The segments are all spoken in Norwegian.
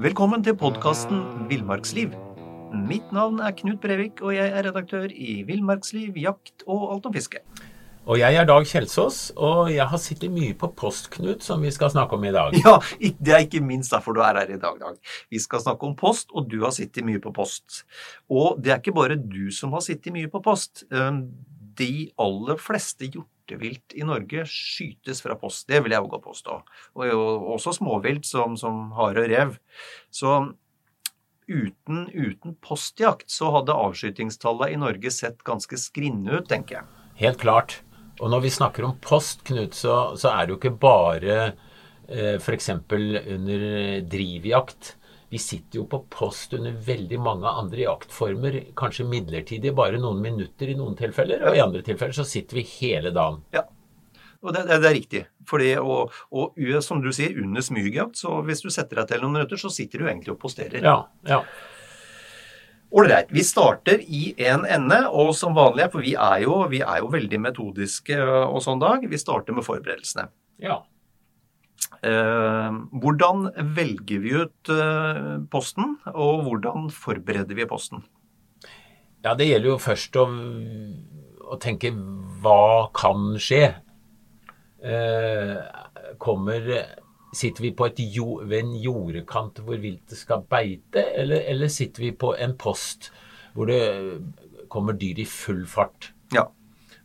Velkommen til podkasten Villmarksliv. Mitt navn er Knut Brevik, og jeg er redaktør i Villmarksliv, jakt og alt om fiske. Og jeg er Dag Kjelsås, og jeg har sittet mye på post, Knut, som vi skal snakke om i dag. Ja, det er ikke minst derfor du er her i dag, Dag. Vi skal snakke om post, og du har sittet mye på post. Og det er ikke bare du som har sittet mye på post. De aller fleste hjortevilt i Norge skytes fra post. Det vil jeg våge å påstå. Og også småvilt som, som hare og rev. Så uten, uten postjakt så hadde avskytingstallet i Norge sett ganske skrinne ut, tenker jeg. Helt klart. Og når vi snakker om post, Knut, så, så er det jo ikke bare eh, f.eks. under drivjakt. Vi sitter jo på post under veldig mange andre jaktformer, kanskje midlertidig, bare noen minutter i noen tilfeller. Og i andre tilfeller så sitter vi hele dagen. Ja, og det, det, det er riktig. Fordi, og, og, som du sier, under smygjakt, så hvis du setter deg til noen minutter, så sitter du egentlig og posterer. Ja, ja. Ålreit. Vi starter i en ende, og som vanlig, for vi er jo, vi er jo veldig metodiske og sånn, Dag. Vi starter med forberedelsene. Ja. Eh, hvordan velger vi ut eh, posten, og hvordan forbereder vi posten? Ja, det gjelder jo først å, å tenke hva kan skje? Eh, kommer Sitter vi på et jord, ved en jordkant hvor viltet skal beite, eller, eller, sitter vi på en post hvor det kommer dyr i full fart? Ja.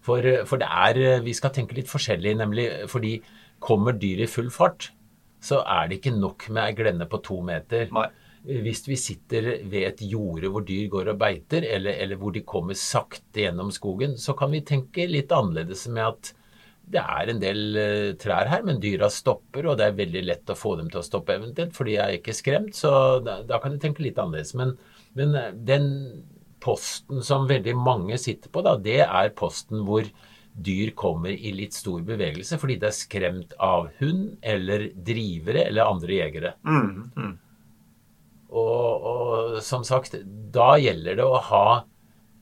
For, for, det er Vi skal tenke litt forskjellig, nemlig fordi kommer dyr i full fart, så er det ikke nok med ei glenne på to meter. Nei. Hvis vi sitter ved et jorde hvor dyr går og beiter, eller, eller hvor de kommer sakte gjennom skogen, så kan vi tenke litt annerledes med at det er en del uh, trær her, men dyra stopper, og det er veldig lett å få dem til å stoppe eventuelt, for de er ikke skremt. Så da, da kan du tenke litt annerledes. Men, men, eh, den posten som veldig mange sitter på, da, det er posten hvor dyr kommer i litt stor bevegelse fordi det er skremt av hund eller drivere eller andre jegere. Mm, mm. Og, og, som sagt, da gjelder det å ha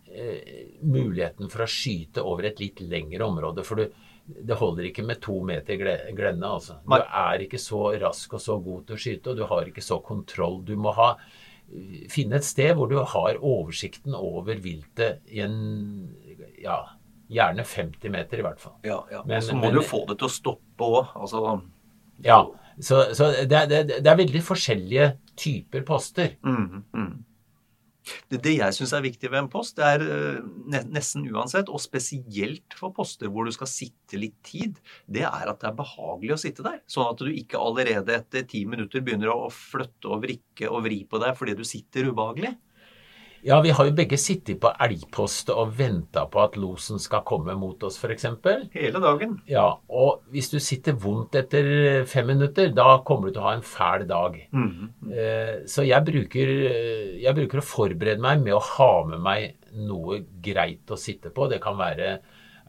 eh, muligheten for å skyte over et litt lengre område. For du, det holder ikke med to meter glenne. altså. Du er ikke så rask og så god til å skyte, og du har ikke så kontroll. Du må ha, finne et sted hvor du har oversikten over viltet i en ja, gjerne 50 meter, i hvert fall. Ja, ja. Men, så må men, du få det til å stoppe òg. Altså, ja. Så, så det, det, det, er veldig forskjellige typer poster. Mm, mm. Det, det jeg syns er viktig ved en post, det er eh, nesten uansett, og spesielt for poster hvor du skal sitte litt tid, det er at det er behagelig å sitte der. Sånn at du ikke allerede etter ti minutter begynner å flytte og vrikke og vri på deg fordi du sitter ubehagelig. Ja, vi har jo begge sittet på elgpost og venta på at losen skal komme mot oss, f.eks. Hele dagen. Ja, og hvis du sitter vondt etter fem minutter, da kommer du til å ha en fæl dag. Mm -hmm. Så jeg bruker, jeg bruker, å forberede meg med å ha med meg noe greit å sitte på. Det kan være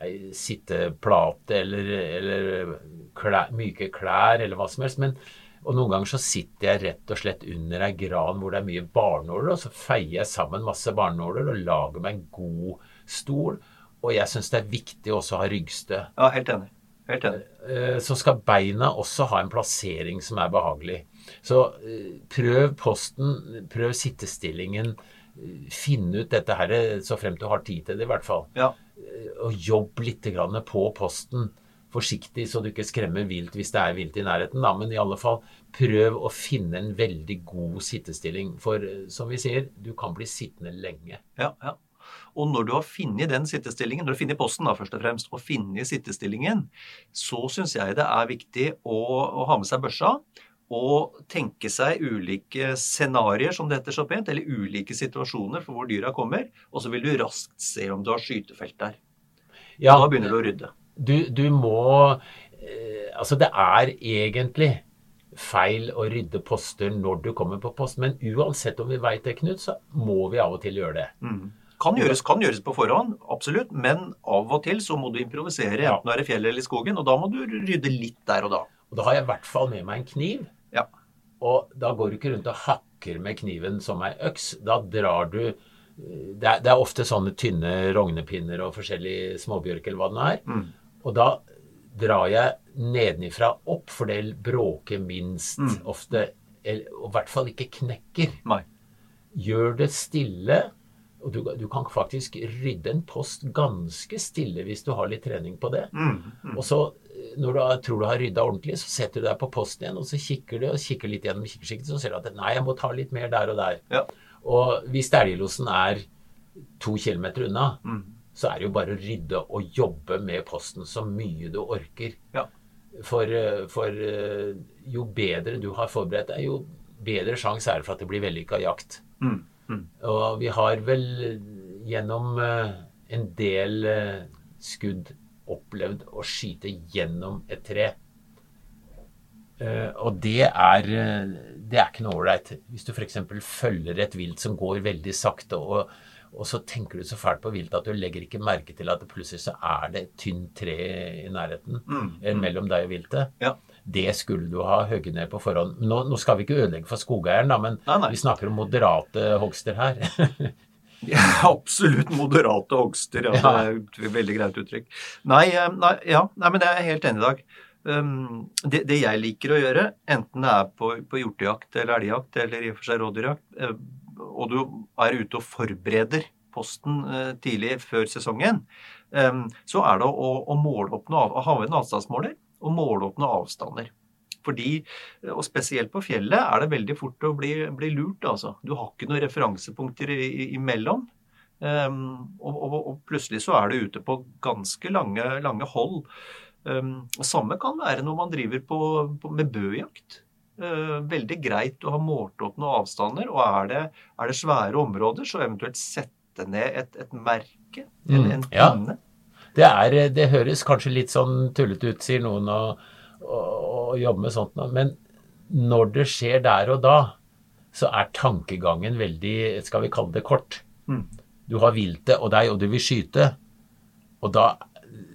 ei sitteplate eller, eller klær, myke klær eller hva som helst. men og noen ganger så sitter jeg rett og slett under ei gran hvor det er mye barnåler, og så feier jeg sammen masse barnåler og lager meg en god stol. Og jeg syns det er viktig også å ha ryggstø. Ja, helt enig. Helt enig. Eh, så skal beina også ha en plassering som er behagelig. Så eh, prøv posten, prøv sittestillingen. Finn ut dette her så fremt du har tid til det, i hvert fall. Ja. Og jobb litt på posten. Forsiktig så du ikke skremmer vilt hvis det er vilt i nærheten, da. Men i alle fall prøv å finne en veldig god sittestilling. For eh, som vi sier, du kan bli sittende lenge. Ja, ja. Og når du har funnet den sittestillingen, når du har funnet posten da, først og fremst, og funnet sittestillingen, så syns jeg det er viktig å, å ha med seg børsa og tenke seg ulike scenarioer, som det heter så pent, eller ulike situasjoner for hvor dyra kommer, og så vil du raskt se om du har skytefelt der. Ja, Da begynner du å rydde. Du, du må eh, Altså, det er egentlig feil å rydde poster når du kommer på post, men uansett om vi veit det, Knut, så må vi av og til gjøre det. Kan gjøres, kan gjøres på forhånd, absolutt, men av og til så må du improvisere, enten du er i fjellet eller i skogen, og da må du rydde litt der og da. Og da har jeg i hvert fall med meg en kniv. Ja. Og da går du ikke rundt og hakker med kniven som ei øks. Da drar du det er, det er ofte sånne tynne rognepinner og forskjellig småbjørk eller hva det er. er. Og da drar jeg nedenifra opp, for det bråker minst ofte. eller- Og i hvert fall ikke knekker. Nei. Gjør det stille. Og du, du kan faktisk rydde en post ganske stille hvis du har litt trening på det. Og så, eh, når du har- tror du har rydda ordentlig, så setter du deg på posten igjen, og så kikker du og kikker litt gjennom kikkersiktet, så ser du at nei, jeg må ta litt mer der og der. Ja. Og hvis elglosen er to kilometer unna, så er det jo bare å rydde og jobbe med posten så mye du orker. Ja. For, eh, for eh, jo bedre du har forberedt deg, jo bedre sjanse er det for at det blir vellykka jakt. Og vi har vel gjennom eh, en del skudd opplevd å skyte gjennom et tre. Og det er, det er ikke noe ålreit. Hvis du f.eks. følger et vilt som går veldig sakte, og, og så tenker du så fælt på viltet at du legger ikke merke til at det plutselig så er det et tynt tre i nærheten eh, mellom deg og viltet. Ja. Det skulle du ha hogget ned på forhånd. Nå, nå skal vi ikke ødelegge for skogeieren, da, men Nei, nei. vi snakker om moderate hogster her. Ja, absolutt moderate hogster. Ja, Ja. Det er et veldig greit uttrykk. Nei, eh, nei, ja, nei, men det er jeg helt enig i dag. Um, det, det jeg liker å gjøre, enten det er på, på hjortejakt eller elgjakt eller i og for seg rådyrjakt, eh, og du er ute og forbereder posten eh, tidlig før sesongen, så er det å, å måle opp noe, å ha en avstandsmåler og måle opp noen avstander. Fordi, og spesielt på fjellet, er det veldig fort å bli, bli lurt. altså. Du har ikke noen referansepunkter imellom. Um, og, og, og plutselig så er du ute på ganske lange, lange hold. Um, samme kan være når man driver på, på, med bøjakt. Uh, veldig greit å ha målt opp noen avstander. Og er det, er det svære områder, så eventuelt sette ned et, et merke. En, Mm, en ja. pinne. Det, er, det høres kanskje litt sånn tullete ut, sier noen, å å- å jobbe med sånt noe. Men når det skjer der og da, så er tankegangen veldig, skal vi kalle det kort. Du har viltet og deg, og du vil skyte. Og da,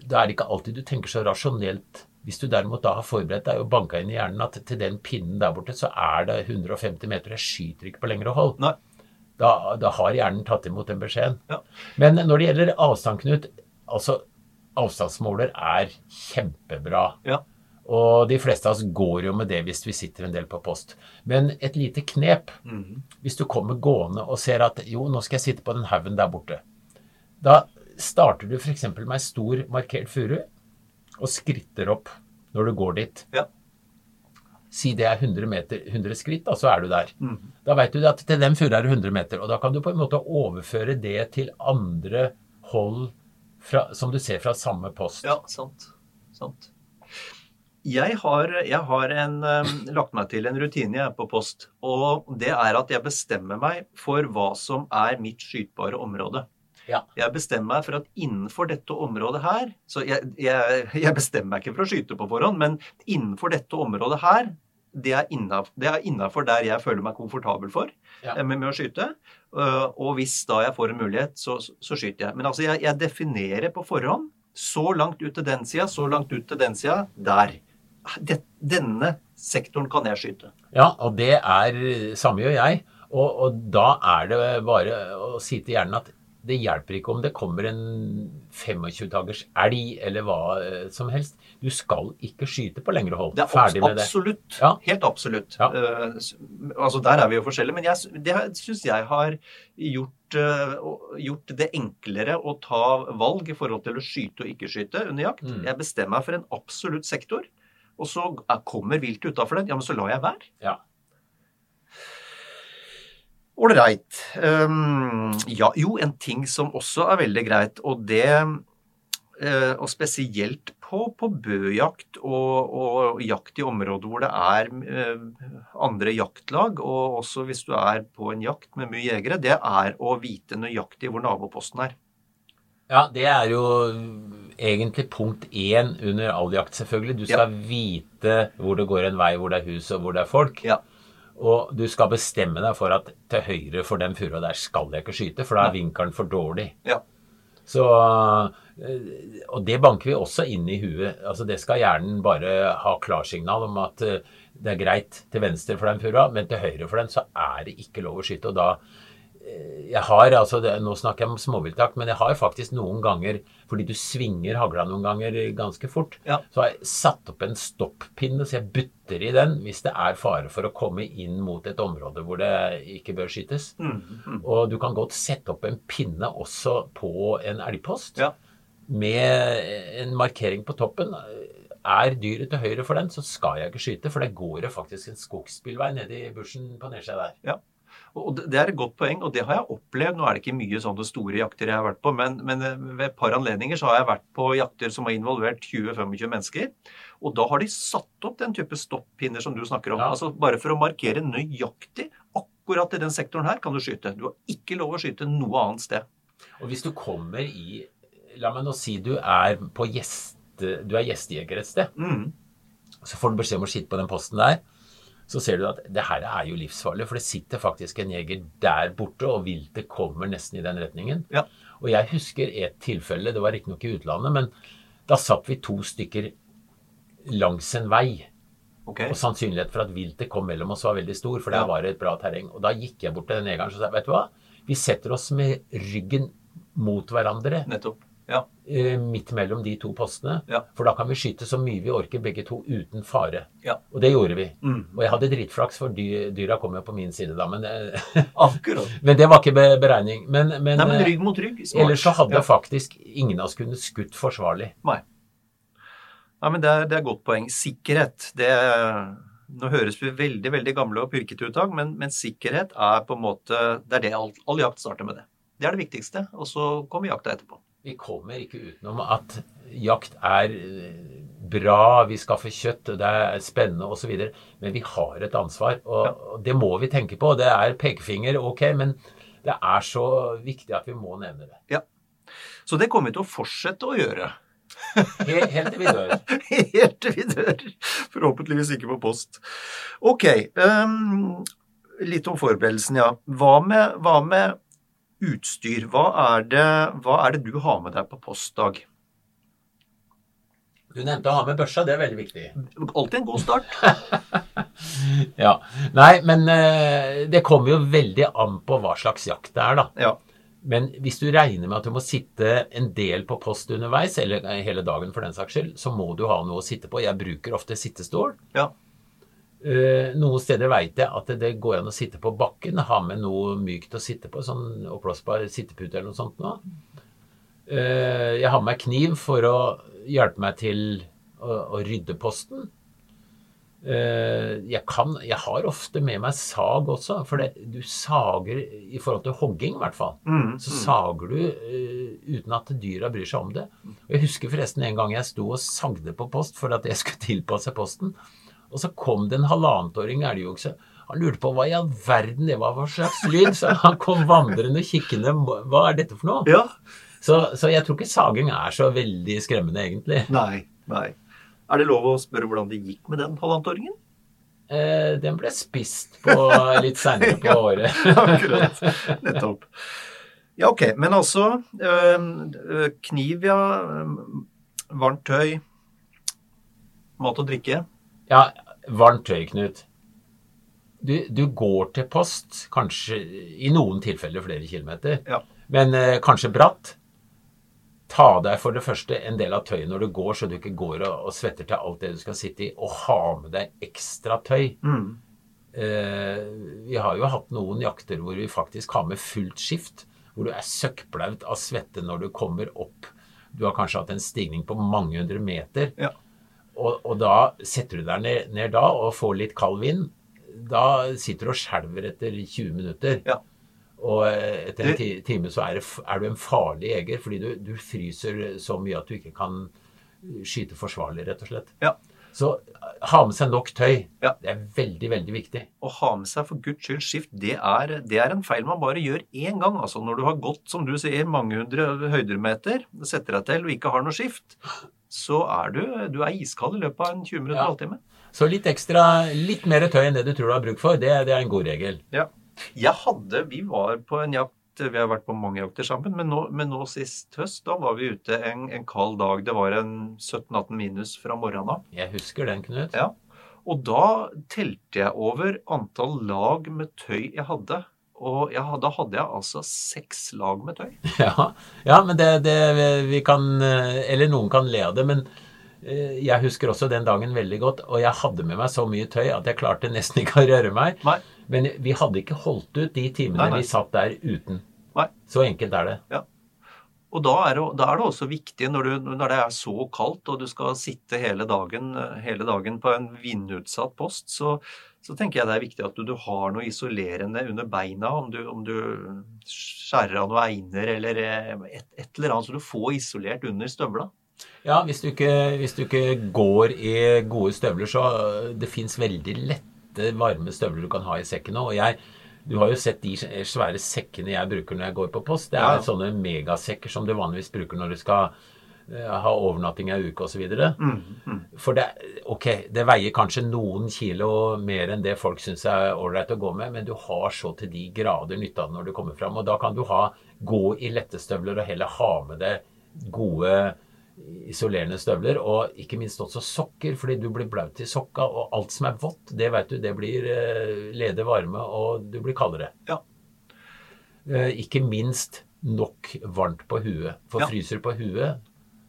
da er det ikke alltid du tenker så rasjonelt. Hvis du derimot da har forberedt deg og banka inn i hjernen at til den pinnen der borte, så er det 150 meter, jeg skyter ikke på lengre hold. Nei. Da, da har hjernen tatt imot den beskjeden. Ja. Men når det gjelder avstand, Knut, altså avstandsmåler er kjempebra. Ja. Og de fleste av oss går jo med det hvis vi sitter en del på post. Men et lite knep hvis du kommer gående og ser at jo, nå skal jeg sitte på den haugen der borte. Da starter du f.eks. med ei stor markert furu og skritter opp når du går dit. Ja. Si det er 100, meter, 100 skritt, da, så er du der. Da veit du at til den furua er det 100 meter. Og da kan du på en måte overføre det til andre hold fra, som du ser fra samme post. Ja, sant. sant. Jeg har, jeg har en, eh, lagt meg til en rutine jeg er på post. Og det er at jeg bestemmer meg for hva som er mitt skytbare område. Ja. Jeg bestemmer meg for at innenfor dette området her Så jeg, jeg, jeg bestemmer meg ikke for å skyte på forhånd, men innenfor dette området her, det er innafor der jeg føler meg komfortabel for Ja. eh, med, med å skyte. Eh, Og hvis da jeg får en mulighet, så, så, så skyter jeg. Men altså, jeg, jeg definerer på forhånd så langt ut til den sida, så langt ut til den sida. Der. Denne sektoren kan jeg skyte. Ja, og det er Samme gjør jeg. Og, og da er det bare å si til hjernen at det hjelper ikke om det kommer en 25-dagers elg eller hva eh, som helst. Du skal ikke skyte på lengre hold. Det er Ferdig med det. absolutt. Ja. Helt absolutt. Ja. Uh, altså Der er vi jo forskjellige. Men jeg, det syns jeg har gjort, uh, gjort det enklere å ta valg i forhold til å skyte og ikke skyte under jakt. Mm. Jeg bestemmer meg for en absolutt sektor, og så er- kommer viltet utafor den. Ja, men så lar jeg være. Ja. Ålreit. Um, ja, jo, en ting som også er veldig greit, og det uh, Og spesielt på, på bøjakt og, og jakt i områder hvor det er uh, andre jaktlag, og også hvis du er på en jakt med mye jegere, det er å vite nøyaktig hvor naboposten er. Ja, det er jo egentlig punkt én under all jakt, selvfølgelig. Du skal vite hvor det går en vei, hvor det er hus og hvor det er folk. Ja. Og du skal bestemme deg for at til høyre for den furua der skal jeg ikke skyte, for da er vinkelen for dårlig. Ja. Så, eh, og det banker vi også inn i huet. Altså Det skal hjernen bare ha klarsignal om at eh, det er greit til venstre for den furua, men til høyre for den så er det ikke lov å skyte. Og da jeg har, altså det, Nå snakker jeg om småviltjakt, men jeg har faktisk noen ganger, fordi du svinger hagla noen ganger ganske fort, Ja. så har jeg satt opp en stoppinne, så jeg butter i den hvis det er fare for å komme inn mot et område hvor det ikke bør skytes. Mm, Og du kan godt sette opp en pinne også på en elgpost Ja. med en markering på toppen. Er dyret til høyre for den, så skal jeg ikke skyte, for det går det faktisk en skogsbilvei nedi bushen på nedsida der. Ja. Og det er et godt poeng, og det har jeg opplevd. Nå er det ikke mye sånne store jakter jeg har vært på, men, men eh, ved et par anledninger så har jeg vært på jakter som har involvert 20-25 mennesker. Og da har de satt opp den type stoppinner som du snakker om. Ja. Altså Bare for å markere nøyaktig akkurat i den sektoren her kan du skyte. Du har ikke lov å skyte noe annet sted. Og hvis du kommer i La meg nå si du er på gjest, du er gjestejeger et sted. Mm. Så får du beskjed om å skyte på den posten der. Så ser du at det her er jo livsfarlig, for det sitter faktisk en jeger der borte, og viltet kommer nesten i den retningen. Ja. Og jeg husker et tilfelle, det var riktignok i utlandet, men da satt vi to stykker langs en vei. Okay. Og sannsynlighet for at viltet kom mellom oss var veldig stor, for der Ja. var det et bra terreng. Og da gikk jeg bort til den jegeren og sa vet du hva, vi setter oss med ryggen mot hverandre Nettopp. Ja. eh, midt mellom de to postene. Ja. For da kan vi skyte så mye vi orker begge to uten fare. Ja. Og det gjorde vi. Mm. Og jeg hadde dritflaks, for dy dyra kom jo på min side da. Men, eh, men det var ikke be beregning. Men, men, Nei, men eh, rygg mot rygg. Smart. ellers så hadde faktisk ingen av oss kunnet skutt forsvarlig. Nei. Nei, men det er, det er godt poeng. Sikkerhet, det Nå høres vi veldig veldig gamle og purkete ut, men, men sikkerhet er på en måte Det er det all, all jakt starter med det. Det er det viktigste, og så kommer jakta etterpå. Vi kommer ikke utenom at jakt er eh, bra, vi skaffer kjøtt, det er spennende osv. Men vi har et ansvar, og, det må vi tenke på. Det er pekefinger, ok, men det er så viktig at vi må nevne det. Ja. Så det kommer vi til å fortsette å gjøre. Helt, helt til vi dør. Helt til vi dør. Forhåpentligvis ikke på post. Ok. Um, litt om forberedelsen, ja. Hva med, hva med utstyr? Hva er, det, hva er det du har med deg på postdag? Du nevnte å ha med børsa, det er veldig viktig. Alltid en god start. Ja. Nei, men eh, det kommer jo veldig an på hva slags jakt det er, da. Ja. Men hvis du regner med at du må sitte en del på post underveis, eller hele dagen for den saks skyld, så må du ha noe å sitte på. Jeg bruker ofte sittestol. ja. Eh, noen steder veit jeg at det går an å sitte på bakken, ha med noe mykt å sitte på, sånn oppblåsbar sittepute eller noe sånt nå. Eh, jeg har med meg kniv for å hjelpe meg til å, å rydde posten. Eh, jeg, kan, jeg har ofte med meg sag også, for det, du sager i forhold til hogging i hvert fall. Mm, Så sager du uten at dyra bryr seg om det. Og Jeg husker forresten en gang jeg sto og sagde på post for at jeg skulle tilpasse posten. Og så kom det en halvannetåring elgokse. Han lurte på hva i all verden det var for slags lyd. Så han kom vandrende og kikkende. Hva er dette for noe? Ja. Så, så jeg tror ikke saging er så veldig skremmende, egentlig. Nei. Nei. Er det lov å spørre hvordan det gikk med den halvannetåringen? Eh, den ble spist på litt seinere på året. Akkurat. Nettopp. Ja, ok. Men altså øh, Kniv, ja. øh, Varmt tøy. Mat og drikke. Ja, varmt tøy, Knut. Du, du går til post, kanskje i noen tilfeller flere kilometer. Ja. Men eh, kanskje bratt. Ta deg for det første en del av tøyet når du går, så du ikke går og, og svetter til alt det du skal sitte i, og ha med deg ekstra tøy. Eh, vi har jo hatt noen jakter hvor vi faktisk har med fullt skift, hvor du er søkkblaut av svette når du kommer opp. Du har kanskje hatt en stigning på mange hundre meter. Ja. Og, og da setter du deg ned, ned da og får litt kald vind. Da sitter du og skjelver etter 20 minutter. Ja. Og eh, etter en ti- time så er, det, er du en farlig jeger, fordi du, du fryser så mye at du ikke kan skyte forsvarlig, rett og slett. Ja. Så eh, ha med seg nok tøy. Ja. Det er veldig, veldig viktig. Å ha med seg for guds skyld skift, det er, det er en feil man bare gjør én gang. Altså når du har gått, som du sier, mange hundre høydemeter, setter deg til og ikke har noe skift, så er du, du er iskald i løpet av en 20 minutter, Ja. halvtime. Så litt ekstra, litt mer tøy enn det du tror du har bruk for, det, det er en god regel. Ja. Jeg hadde, vi var på en jakt, vi har vært på mange jakter sammen, men nå, men nå sist høst, da var vi ute en, en kald dag. Det var en 17-18 minus fra morgenen av. Jeg husker den, Knut. Ja. Og da telte jeg over antall lag med tøy jeg hadde. Og ja, da hadde jeg altså seks lag med tøy. Ja, ja men det, det vi kan eh, Eller noen kan le av det, men eh, jeg husker også den dagen veldig godt. Og jeg hadde med meg så mye tøy at jeg klarte nesten ikke å røre meg. Nei. Men vi hadde ikke holdt ut de timene Nei, nei. vi satt der uten. Så enkelt er det. Og da er, det, da er det også viktig når, du, når det er så kaldt og du skal sitte hele dagen, hele dagen på en vindutsatt post, så, så tenker jeg det er viktig at du, du har noe isolerende under beina. Om du, om du skjærer av noen einer eller eh, et, et eller annet, så du får isolert under støvla. Ja, hvis du ikke, hvis du ikke går i gode støvler, så øh, det fins veldig lette, varme støvler du kan ha i sekken nå. Og jeg, du har jo sett de svære sekkene jeg bruker når jeg går på post. Det er Ja. sånne megasekker som du vanligvis bruker når du skal ha overnatting ei uke osv. Mm, For det, okay, det veier kanskje noen kilo mer enn det folk syns er ålreit å gå med, men du har så til de grader nytte av det når du kommer fram. Og da kan du ha, gå i lette støvler og heller ha med deg gode isolerende støvler, og ikke minst også sokker, fordi du blir blaut i sokka, og alt som er vått, det vet du, det blir eh, leder varme, og du blir kaldere. Ja. Eh, ikke minst nok varmt på huet. For Ja. fryser på huet,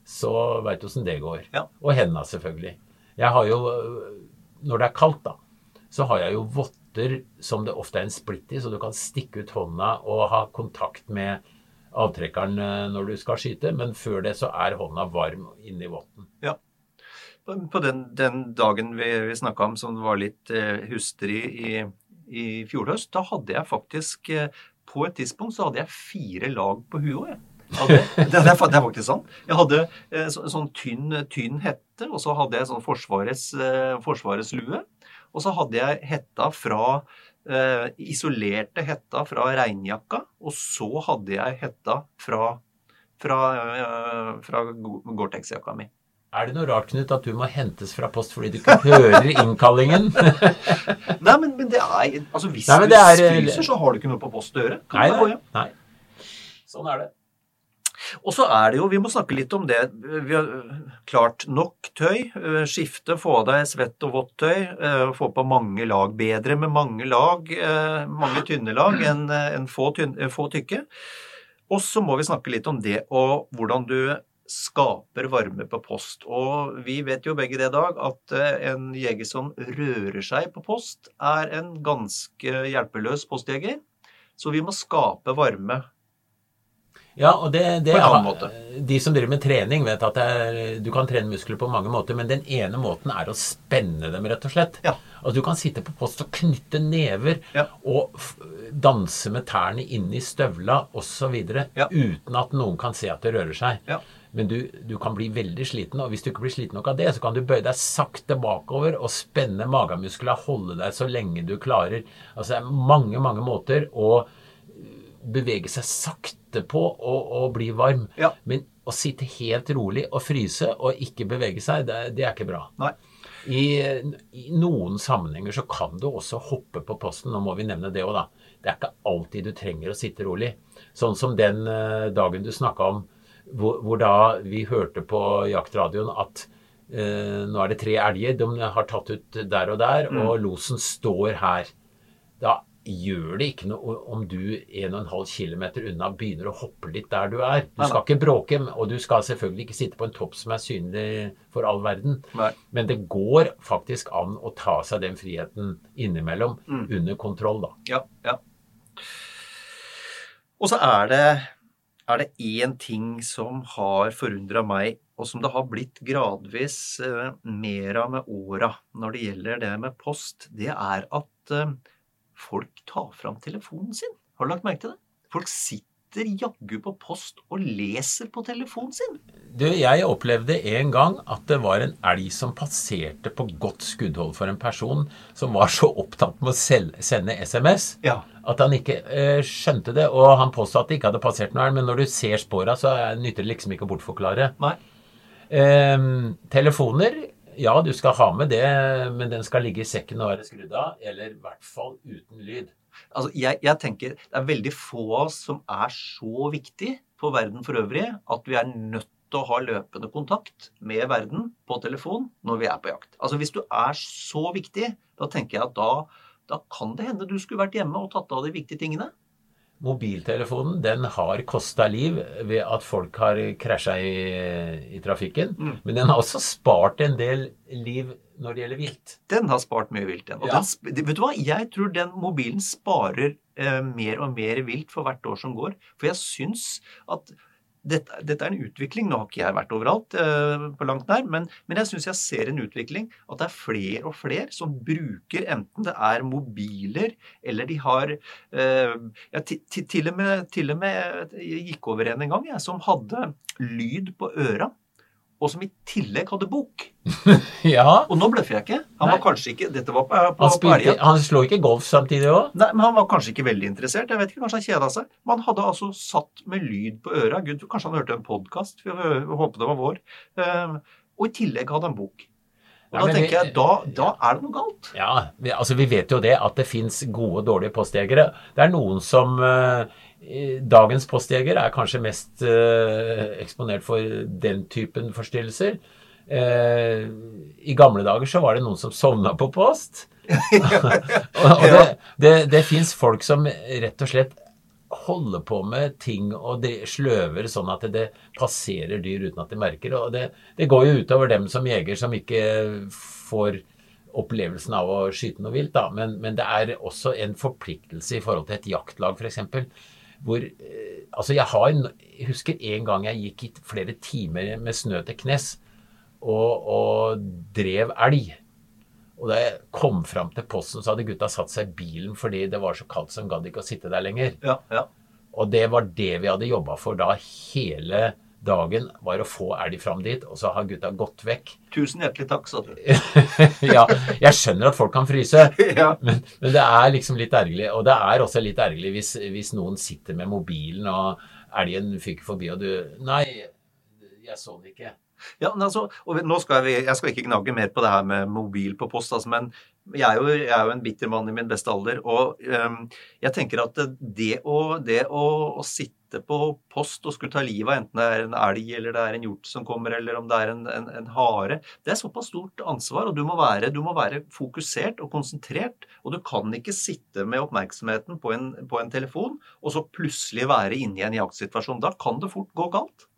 så veit du åssen det går. Ja. Og hendene, selvfølgelig. Jeg har jo, når det er kaldt, da, så har jeg jo votter som det ofte er en splitt i, så du kan stikke ut hånda og ha kontakt med avtrekkeren øh, når du skal skyte, men før det så er hånda varm inni votten. Ja. På den, den dagen vi, vi snakka om som var litt eh, hustrig i, i fjor høst, da hadde jeg faktisk eh, På et tidspunkt så hadde jeg fire lag på huet det, det, er, det faktisk sånn. Jeg hadde eh, så, sånn tynn, tynn hette, og så hadde jeg sånn Forsvarets, eh, forsvarets lue. Og så hadde jeg hetta fra eh, Isolerte hetta fra regnjakka, og så hadde jeg hetta fra, fra, eh, fra Gore-Tex-jakka mi. Er det noe rart, Knut, at du må hentes fra post fordi du ikke hører innkallingen? Nei, men, men det er Altså, hvis Nei, du det er- fryser, så har du ikke noe på post å gjøre. Kan Nei, du gå hjem. Sånn er det. Og så er det jo, vi må snakke litt om det. Vi har øh, klart nok tøy. øh, Skifte, få av deg svett og vått tøy. øh, Få på mange lag. Bedre med mange lag, mange tynne lag enn en få, tynn, øh, få tykke. Og så må vi snakke litt om det og hvordan du skaper varme på post. Og vi vet jo begge det i dag at en jeger som rører seg på post, er en ganske hjelpeløs postjeger. Så vi må skape varme. Ja, og det, det. De som driver med trening, vet at det er, du kan trene muskler på mange måter, men den ene måten er å spenne dem, rett og slett. Ja. Altså, du kan sitte på post og knytte never Ja. og danse med tærne inni i støvla osv. Ja. uten at noen kan se at det rører seg. Ja. Men du, du kan bli veldig sliten, og hvis du ikke blir sliten nok av det, så kan du bøye deg sakte bakover og spenne magemusklene, holde deg så lenge du klarer. Altså det er mange, mange måter å bevege seg sakte på og, og bli varm. Ja. Men å sitte helt rolig og fryse og ikke bevege seg, det, det er ikke bra. Nei. I, I noen sammenhenger så kan du også hoppe på posten. Nå må vi nevne det òg, da. Det er ikke alltid du trenger å sitte rolig. Sånn som den eh, dagen du snakka om, hvor, hvor da vi hørte på jaktradioen at eh, nå er det tre elger, de har tatt ut der og der, og losen står her. Da gjør det ikke noe om du 1,5 km unna begynner å hoppe litt der du er. Du skal ikke bråke, og du skal selvfølgelig ikke sitte på en topp som er synlig for all verden. Nei. Men det går faktisk an å ta seg den friheten innimellom, Mm. under kontroll, da. Ja, ja. Og så er det er det én ting som har forundra meg, og som det har blitt gradvis eh, mer av med åra når det gjelder det med post, det er at eh, folk tar fram telefonen sin. Har du lagt merke til det? Folk sitter jaggu på post og leser på telefonen sin. Du, jeg opplevde en gang at det var en elg som passerte på godt skuddhold for en person som var så opptatt med å sende SMS Ja. at han ikke eh, skjønte det. Og han påstod at det ikke hadde passert noe elg, men når du ser spora, så er- nytter det liksom ikke å bortforklare. Nei. Eh, telefoner, ja, du skal ha med det, men den skal ligge i sekken og være skrudd av, eller i hvert fall uten lyd. Altså, jeg, jeg tenker det er veldig få av oss som er så viktig for verden for øvrig at vi er nødt til å ha løpende kontakt med verden på telefon når vi er på jakt. Altså Hvis du er så viktig, da tenker jeg at da, da kan det hende du skulle vært hjemme og tatt av de viktige tingene. Mobiltelefonen den har kosta liv ved at folk har krasja i, i trafikken. Mm. Men den har også spart en del liv når det gjelder vilt. Den har spart mye vilt, den. Ja. den, vet du hva? Jeg tror den mobilen sparer eh, mer og mer vilt for hvert år som går. For jeg syns at dette, dette er en utvikling. Nå har ikke jeg vært overalt eh, på langt nær, men, men jeg syns jeg ser en utvikling at det er flere og flere som bruker enten det er mobiler eller de har eh, ja, ti, ti, til, og med, til og med Jeg gikk over en en gang jeg, som hadde lyd på øra, og som i tillegg hadde bok. Ja, Og nå bløffer jeg ikke. Han Nei. var kanskje ikke Dette var på, på, han, spilte, han slo ikke golf samtidig òg? Nei, men Han var kanskje ikke veldig interessert. jeg vet ikke, Kanskje han kjeda seg. Men han hadde altså satt med lyd på øra. Gud, kanskje han hørte en podkast. Vi håper det var vår. Eh, og i tillegg hadde han bok. Og Ja, Da tenker jeg, da, da er det noe galt. Ja, vi, altså vi vet jo det at det fins gode og dårlige postjegere. Det er noen som i- Dagens postjeger er kanskje mest eh, eksponert for den typen forstyrrelser. Eh, I gamle dager så var det noen som sovna på post. og og det, det, det fins folk som rett og slett holder på med ting og de sløver sånn at det passerer dyr uten at de merker. Og det, det går jo utover dem som jeger som ikke får opplevelsen av å skyte noe vilt, da. Men, men det er også en forpliktelse i forhold til et jaktlag, f.eks. Hvor eh, Altså, jeg har Jeg husker en gang jeg gikk i flere timer med snø til knes og, og drev elg. Og da jeg kom fram til posten, så hadde gutta satt seg i bilen fordi det var så kaldt så de gadd ikke å sitte der lenger. Ja, ja. Og det var det vi hadde jobba for da hele dagen, var å få elg fram dit. Og så har gutta gått vekk. Tusen hjertelig takk, sa du. ja, jeg skjønner at folk kan fryse, ja. men, men det er liksom litt ergerlig. Og det er også litt ergerlig hvis, hvis noen sitter med mobilen, og elgen fyker forbi, og du Nei, jeg så den ikke. Ja, men altså, og nå skal jeg, Jeg skal ikke gnage mer på det her med mobil på post, altså, men jeg er, jo, jeg er jo en bitter mann i min beste alder. Og um, jeg tenker at det å, det å, å sitte på post og skulle ta livet av enten det er en elg eller det er en hjort som kommer, eller om det er en, en, en hare, det er såpass stort ansvar. Og du må, være, du må være fokusert og konsentrert. Og du kan ikke sitte med oppmerksomheten på en, på en telefon og så plutselig være inne i en jaktsituasjon. Da kan det fort gå galt.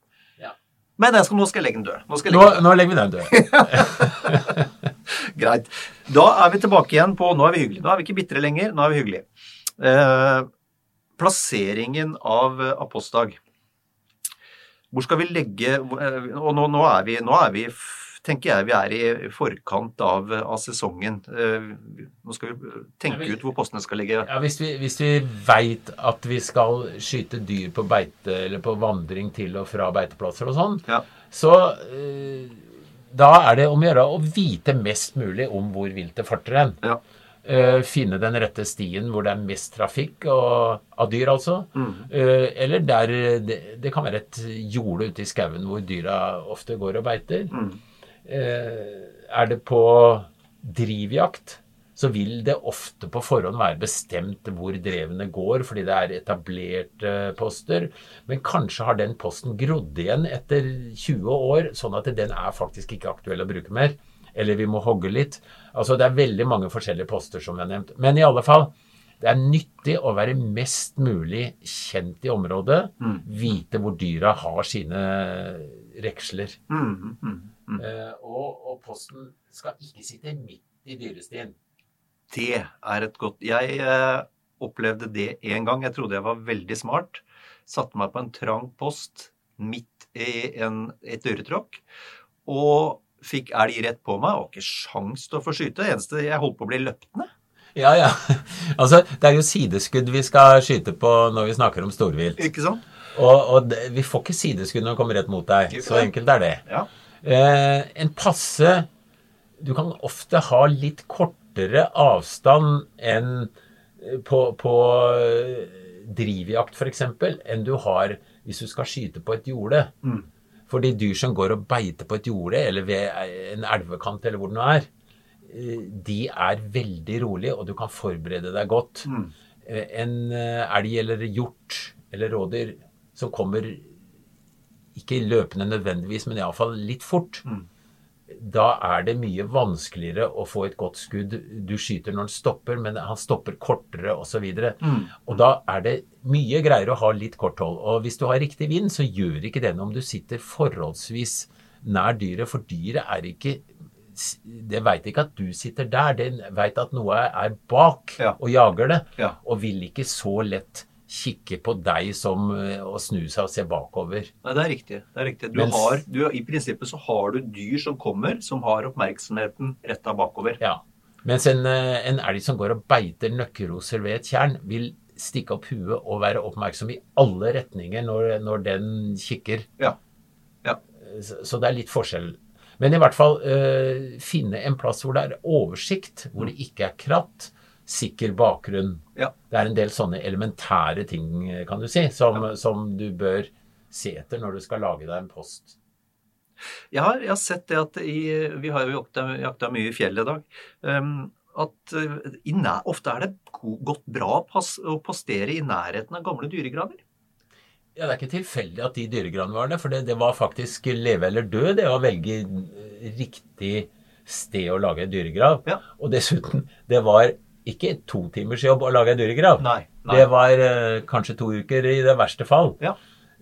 Ja. Men jeg skal, nå skal jeg legge den død. Nå skal jeg legge den død. nå legger vi den død. Greit. Da er vi tilbake igjen på Nå er vi hyggelige. Nå er vi ikke bitre lenger. Nå er vi hyggelige. Eh, plasseringen av, apostdag. postdag. Hvor skal vi legge eh, Og nå, nå er vi, nå er vi tenker jeg vi er i forkant av, av sesongen. Eh, Nå skal vi tenke Ja, ut hvor postene skal ligge. Ja, Hvis vi, hvis vi veit at vi skal skyte dyr på beite eller på vandring til og fra beiteplasser og sånn, Ja. så eh, da er det om å gjøre å vite mest mulig om hvor viltet farter hen. Ja. Uh, finne den rette stien hvor det er mest trafikk og, av dyr, altså. Mm. Uh, eller der det, det kan være et jorde ute i skauen hvor dyra ofte går og beiter. Mm. Uh, er det på drivjakt, så vil det ofte på forhånd være bestemt hvor drevene går, fordi det er etablerte poster. Men kanskje har den posten grodd igjen etter 20 år, sånn at den er faktisk ikke aktuell å bruke mer. Eller vi må hogge litt. Altså Det er veldig mange forskjellige poster som vi har nevnt. Men i alle fall, Det er nyttig å være mest mulig kjent i området. Vite hvor dyra har sine reksler. Mm, mm, mm. Eh, og, og posten skal ikke sitte midt i dyrestien. Det er et godt Jeg eh, opplevde det én gang. Jeg trodde jeg var veldig smart. Satte meg på en trang post midt i en, et dyretråkk. Og fikk elg rett på meg. Og ikke sjans til å få skyte. Det eneste jeg holdt på å bli løpt ned. Ja, ja. Altså, det er jo sideskudd vi skal skyte på når vi snakker om storvilt. Ikke sant? Og, og det, vi får ikke sideskudd når det kommer rett mot deg. Så enkelt er det. Ja. Eh, en passe Du kan ofte ha litt kortere avstand enn eh, på, på eh, drivjakt f.eks. enn du har hvis du skal skyte på et jorde. Mm. Fordi dyr som går og beiter på et jorde eller ved en elvekant eller hvor det nå er, eh, de er veldig rolige, og du kan forberede deg godt. Mm. Eh, En eh, elg eller hjort eller rådyr som kommer ikke løpende nødvendigvis, men iallfall litt fort, Mm. Da er det mye vanskeligere å få et godt skudd. Du skyter når han stopper, men han stopper kortere osv. Og, Mm. og da er det mye greiere å ha litt kort hold. Og hvis du har riktig vind, så gjør ikke det noe om du sitter forholdsvis nær dyret, for dyret er ikke det veit ikke at du sitter der, det veit at noe er bak Ja. og jager det, Ja. og vil ikke så lett kikke på deg som eh, å snu seg og se bakover. Nei, det er riktig. Det er riktig. Du Mens- har, du, I prinsippet så har du dyr som kommer, som har oppmerksomheten retta bakover. Ja. Mens en, eh, en elg som går og beiter nøkkeroser ved et tjern, vil stikke opp huet og være oppmerksom i alle retninger når, når den kikker. Ja. Ja. Så, så det er litt forskjell. Men i hvert fall øh, finne en plass hvor det er oversikt, hvor det ikke er kratt, sikker bakgrunn. Ja. Det er en del sånne elementære ting, kan du si, som, som du bør se etter når du skal lage deg en post. Jeg har, jeg har sett det at i, Vi har jo jakta, jakta mye i fjellet i dag. Um, at i nær, ofte er det godt bra pass, å postere i nærheten av gamle dyregraver. Ja, Det er ikke tilfeldig at de dyregravene var det, for det, det var faktisk leve eller dø, det å velge eh, riktig sted å lage dyregrav. Ja. Og dessuten, det var ikke to timers jobb å lage en dyregrav. Nei, nei. Det var eh, kanskje to uker i det verste fall. Ja.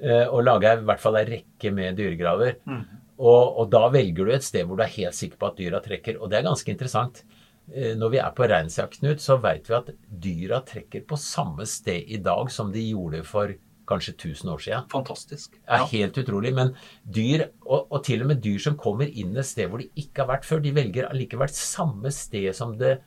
Eh, å lage i hvert fall ei rekke med dyregraver. Mm. Og, og da velger du et sted hvor du er helt sikker på at dyra trekker. Og det er ganske interessant. Eh, Når vi er på reinsjakt, Knut, så vet vi at dyra trekker på samme sted i dag som de gjorde for kanskje 1000 år siden. Fantastisk. Det er helt utrolig. Men dyr, og, og til og med dyr som kommer inn et sted hvor de ikke har vært før, de velger allikevel samme sted som det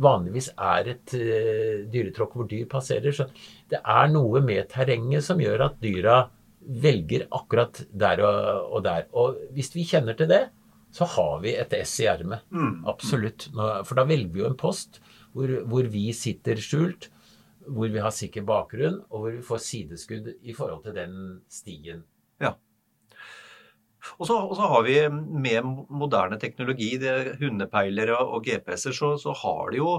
vanligvis er et uh, dyretråkk hvor dyr passerer. Så det er noe med terrenget som gjør at dyra velger akkurat der og, der. Og hvis vi kjenner til det, så har vi et S i ermet. Mm. Absolutt. For da velger vi jo en post hvor, hvor vi sitter skjult, hvor vi har sikker bakgrunn, og hvor vi får sideskudd i forhold til den stien. Og så, og så har vi med moderne teknologi, det hundepeilere og GPS-er, så, så har det jo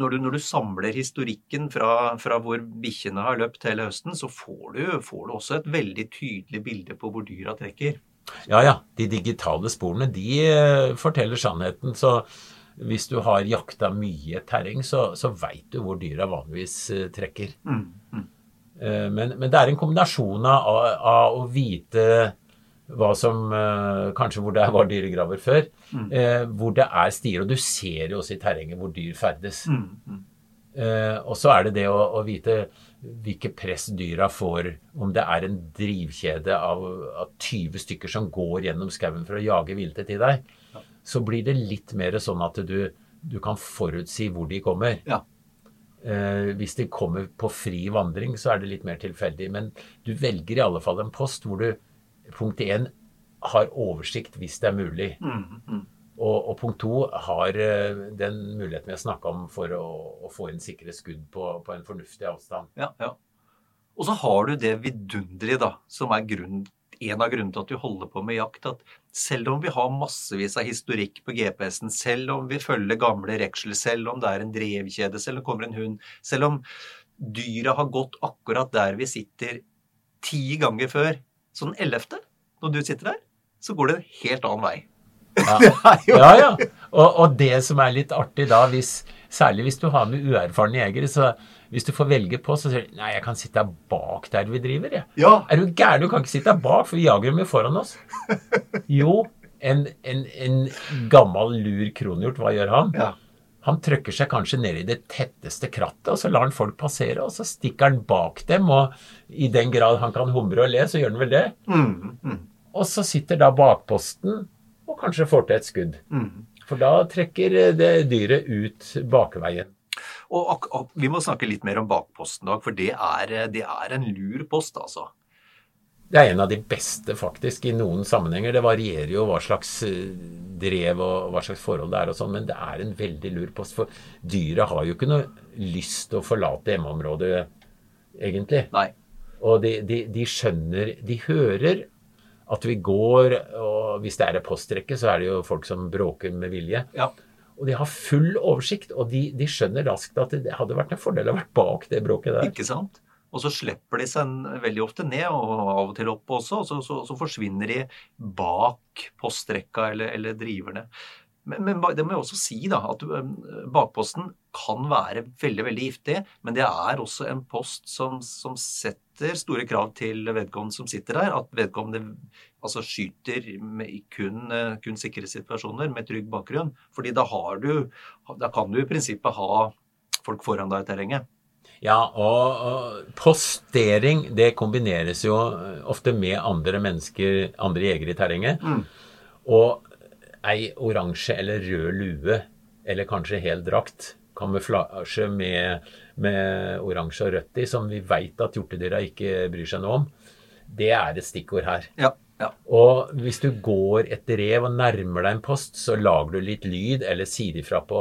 når du, når du samler historikken fra, fra hvor bikkjene har løpt hele høsten, så får du, får du også et veldig tydelig bilde på hvor dyra trekker. Ja, ja. De digitale sporene, de eh, forteller sannheten. Så hvis du har jakta mye terreng, så, så veit du hvor dyra vanligvis eh, trekker. Mm, mm. Eh, Men, men det er en kombinasjon av, av å vite hva som eh, Kanskje hvor det var dyregraver før. eh, hvor det er stier. Og du ser jo også i terrenget hvor dyr ferdes. Mm, mm. Eh, og så er det det å, å vite hvilke press dyra får, om det er en drivkjede av, av 20 stykker som går gjennom skauen for å jage viltet til deg. Så blir det litt mer sånn at du, du kan forutsi hvor de kommer. Ja. Eh, hvis de kommer på fri vandring, så er det litt mer tilfeldig. Men du velger i alle fall en post hvor du punkt én har oversikt hvis det er mulig. Mm, mm. Og, og punkt to har eh, den muligheten vi har snakka om for å, å få inn sikre skudd på, på en fornuftig avstand. Ja, ja. Og så har du det vidunderlige, da, som er grunn, en av grunnene til at du holder på med jakt. At selv om vi har massevis av historikk på GPS-en, selv om vi følger gamle reksler, selv om det er en drevkjede, selv om det kommer en hund, selv om dyra har gått akkurat der vi sitter ti ganger før, så den ellevte, når du sitter der, så går det en helt annen vei. Ja. Ja, ja. Og, og det som er litt artig da, hvis, Særlig hvis du har med uerfarne jegere. Så hvis du får velge på, så sier du nei, jeg kan sitte der bak der vi driver, jeg. Ja. Er du gæren? Du kan ikke sitte der bak, for vi jager dem jo foran oss. Jo, en, en, en gammel, lur kronhjort, hva gjør han? Ja. Han trykker seg kanskje ned i det tetteste krattet, og så lar han folk passere, og så stikker han bak dem, og i den grad han kan humre og le, så gjør han vel det. Mm, mm, Og så sitter da bakposten og kanskje får til et skudd. mm. For da trekker det dyret ut bakveien. Og og, og, vi må snakke litt mer om bakposten, da, for det er, det er en lur post, altså. Det er en av de beste, faktisk, i noen sammenhenger. Det varierer jo hva slags eh, drev og hva slags forhold det er og sånn, men det er en veldig lur post. For dyra har jo ikke noe lyst til å forlate hjemmeområdet, egentlig. Nei. Og de, de, de skjønner De hører at vi går, og hvis det er en postrekke, så er det jo folk som bråker med vilje. Ja. Og de har full oversikt, og de, de skjønner raskt at det hadde vært en fordel å være bak det bråket der. Ikke sant? Og så slipper de seg veldig ofte ned, og av og til opp også, og så, så, så forsvinner de bak postrekka eller, eller driverne. Men, men det må jeg også si, da, at bakposten kan være veldig veldig giftig, men det er også en post som, som setter store krav til vedkommende som sitter der. At vedkommende altså, skyter med kun, eh, kun sikre situasjoner med trygg bakgrunn. Fordi da du Da kan du i prinsippet ha folk foran deg i terrenget. Ja, og, og postering det kombineres jo eh, ofte med andre mennesker, andre jegere i terrenget. Mm. Og ei oransje eller rød lue, eller kanskje hel drakt, kamuflasje med, med oransje og rødt i, som vi veit at hjortedyra ikke bryr seg noe om, det er et stikkord her. Ja, ja. Og hvis du går etter rev og nærmer deg en post, så lager du litt lyd, eller sier ifra på,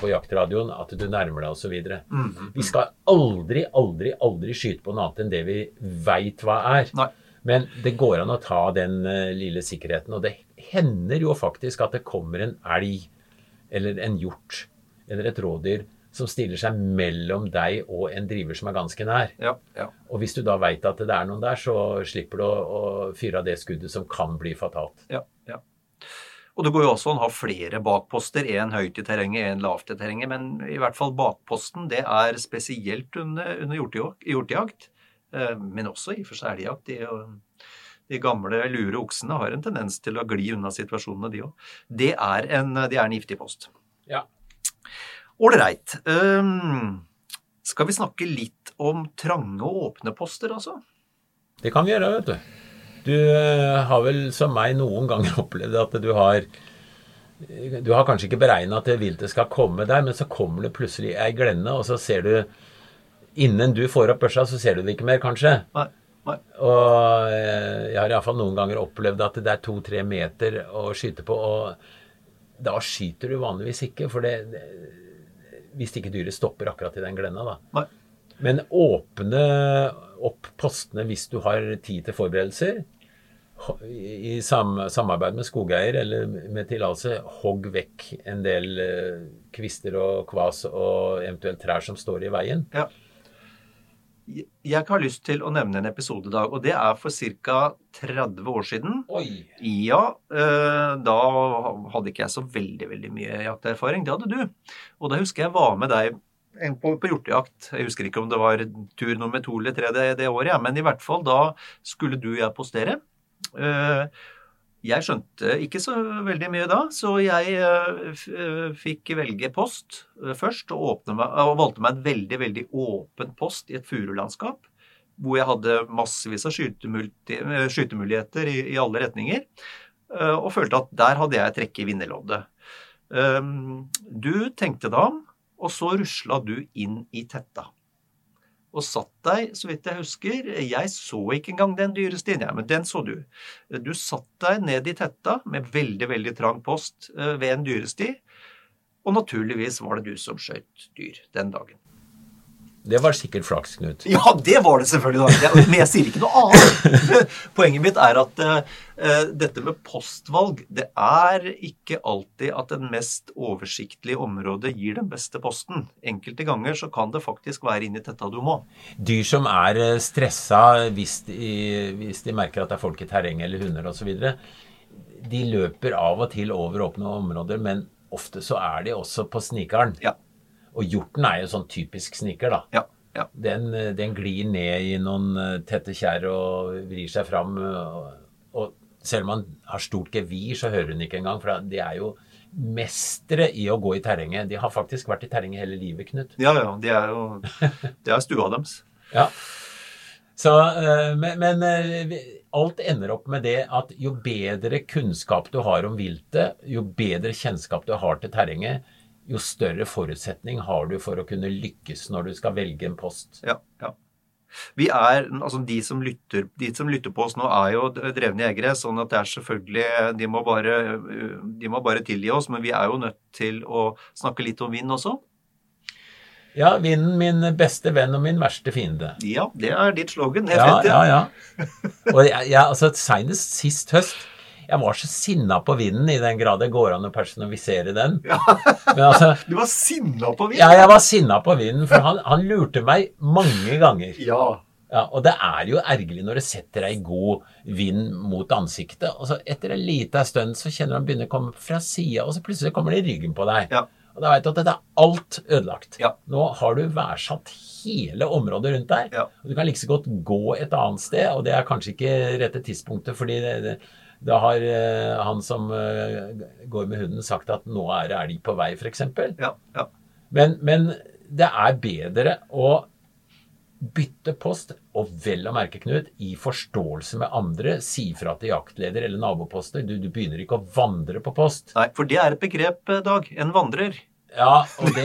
på jaktradioen at du nærmer deg, osv. Mm. Vi skal aldri, aldri, aldri skyte på noe annet enn det vi veit hva er. Nei. Men det går an å ta den uh, lille sikkerheten, og det hender jo faktisk at det kommer en elg eller en hjort eller et rådyr som stiller seg mellom deg og en driver som er ganske nær. Ja, ja. Og hvis du da veit at det er noen der, så slipper du å, fyre av det skuddet som kan bli fatalt. ja, ja. Og det går jo også an å ha flere bakposter, en høyt i terrenget, en lavt i terrenget, men i hvert fall bakposten, det er spesielt under, under hjortejakt, eh, men også i og for seg elgjakt. De, de gamle lure oksene har en tendens til å gli unna situasjonene, de òg. Det, det er en giftig post. Ja. Ålreit. Um, skal vi snakke litt om trange og åpne poster, altså? Det kan vi gjøre, vet du. Du eh, har vel som meg noen ganger opplevd at du har Du har kanskje ikke beregna at viltet skal komme der, men så kommer det plutselig ei glenne, og så ser du Innen du får opp børsa, så ser du det ikke mer, kanskje. Nei. Nei. Og eh, jeg har iallfall noen ganger opplevd at det er to-tre meter å skyte på, og da skyter du vanligvis ikke, for det, det Hvis ikke dyret stopper akkurat i den glenna, da. Men åpne opp postene hvis du har tid til forberedelser. I sam, samarbeid med skogeier eller med tillatelse, hogg vekk en del eh, kvister og kvas og eventuelt trær som står i veien. Ja. Jeg har lyst til å nevne en episode i dag, og det er for ca. 30 år siden. Oi! Ja, eh, da hadde ikke jeg så veldig veldig mye jakterfaring. Det hadde du. Og da husker jeg var med deg på, på hjortejakt. Jeg husker ikke om det var tur nummer to eller tre det, det året, ja. men i hvert fall da skulle du og jeg postere. Jeg skjønte ikke så veldig mye da, så jeg eh, eh, fikk velge post eh, først, og, meg, og valgte meg en veldig, veldig åpen post i et furulandskap, hvor jeg hadde massevis av skytemuligheter i, i alle retninger, og følte at der hadde jeg trekk i vinnerloddet. Um, Du tenkte deg om, og så rusla du inn i tetta og satt deg, så vidt jeg husker Jeg så ikke engang den dyrestien, jeg, men den så du. Du satt deg ned i tetta med veldig, veldig trang post eh, ved en dyresti. Og naturligvis var det du som skjøt dyr den dagen. Det var sikkert flaks, Knut. Ja, det var det selvfølgelig. da. Men jeg sier ikke noe annet. Poenget mitt er at eh, dette med postvalg, det er ikke alltid at den mest oversiktlige området gir den beste posten. Enkelte ganger så kan det faktisk være inni i tetta du må. Dyr som er eh, stressa hvis de, hvis de merker at det er folk i terrenget eller hunder osv., de løper av og til over åpne områder, men ofte så er de også på snikeren. Ja. Og hjorten er jo sånn typisk sniker, da. Ja. ja. Den, den glir ned i noen eh, tette kjerr og vrir seg fram. Og, og selv om han har stort gevir, så hører hun ikke engang. For de er jo mestere i å gå i terrenget. De har faktisk vært i terrenget hele livet, Knut. Ja, ja. Det er jo Det er stua deres. Ja. Så, eh, men, men eh, alt ender opp med det at jo bedre kunnskap du har om viltet, jo bedre kjennskap du har til terrenget, jo større forutsetning har du for å kunne lykkes når du skal velge en post. Ja, ja. Vi er, altså de som, lytter, de som lytter på oss nå, er jo drevne jegere. sånn at det er selvfølgelig de må, bare, de må bare tilgi oss, men vi er jo nødt til å snakke litt om vind også. Ja, vinden min beste venn og min verste fiende. Ja, det er ditt slogan. Det er Ja, fett, ja, ja. Og jeg, jeg, altså, Senest sist høst jeg var så sinna på vinden, i den grad det går an å personifisere den. Men altså, Du var sinna på vinden? ja, jeg var sinna på vinden, for han, han lurte meg mange ganger. Ja. Ja, og det er jo ergerlig når det setter deg god vind mot ansiktet, og så etter en liten stund så kjenner du han begynner å komme fra sida, og så plutselig kommer det i ryggen på deg. Ja. Og da veit du at dette er alt ødelagt. Ja. Nå har du værsatt hele området rundt deg. Ja. Og du kan like så godt gå et annet sted, og det er kanskje ikke rette tidspunktet, fordi det, det, da har eh, han som eh, går med hunden sagt at nå er det elg på vei, f.eks. Ja, ja. Men, men det er bedre å bytte post, og vel å merke, Knut, i forståelse med andre. Si fra til jaktleder eller naboposter. Du, du begynner ikke å vandre på post. Nei, for det er et begrep, eh, Dag. En vandrer. Ja, og det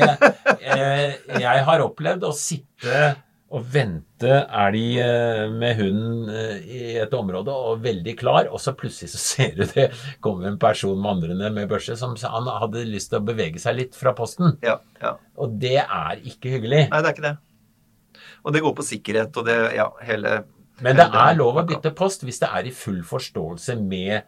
eh, Jeg har opplevd å sitte og vente er de med hunden eh, i et område og veldig klar, og så plutselig så ser du det kommer en person vandrende med børse som han hadde lyst til å bevege seg litt fra posten. Ja, ja. Og det er ikke hyggelig. Nei, det er ikke det. Og det går på sikkerhet og det Ja, hele Men det hele- er lov å bytte post hvis det er i full forståelse med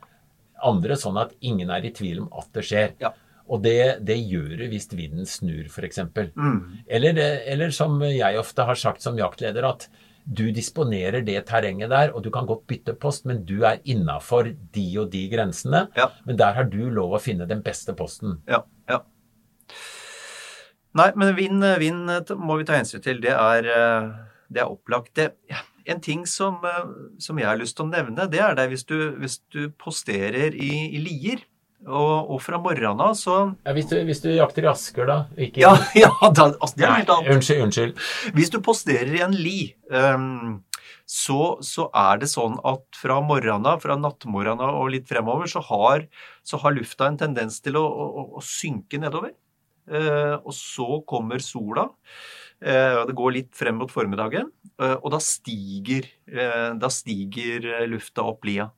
andre, sånn at ingen er i tvil om at det skjer. Ja. Og det, det gjør det hvis vinden snur, f.eks. Mm. Eller, eller som jeg ofte har sagt som jaktleder, at du disponerer det terrenget der, og du kan godt bytte post, men du er innafor de og de grensene. Ja. Men der har du lov å finne den beste posten. Ja, ja. Nei, men vind, vind må vi ta hensyn til. Det er, eh, det er opplagt. Det, ja, en ting som, eh, som jeg har lyst til å nevne, det er det hvis du, hvis du posterer i, i Lier, og, og fra morgenen av så Ja, hvis, du, hvis du jakter i Asker, da? Ikke Ja, ja da, altså, det er helt annet. unnskyld. unnskyld. Hvis du posterer i en li, um, så, så er det sånn at fra morgenen av, fra nattmorgenen av og litt fremover, så har, så har lufta en tendens til å, å, å synke nedover. Eh, og så kommer sola. Eh, det går litt frem mot formiddagen, eh, og da stiger, eh, da stiger lufta opp lia.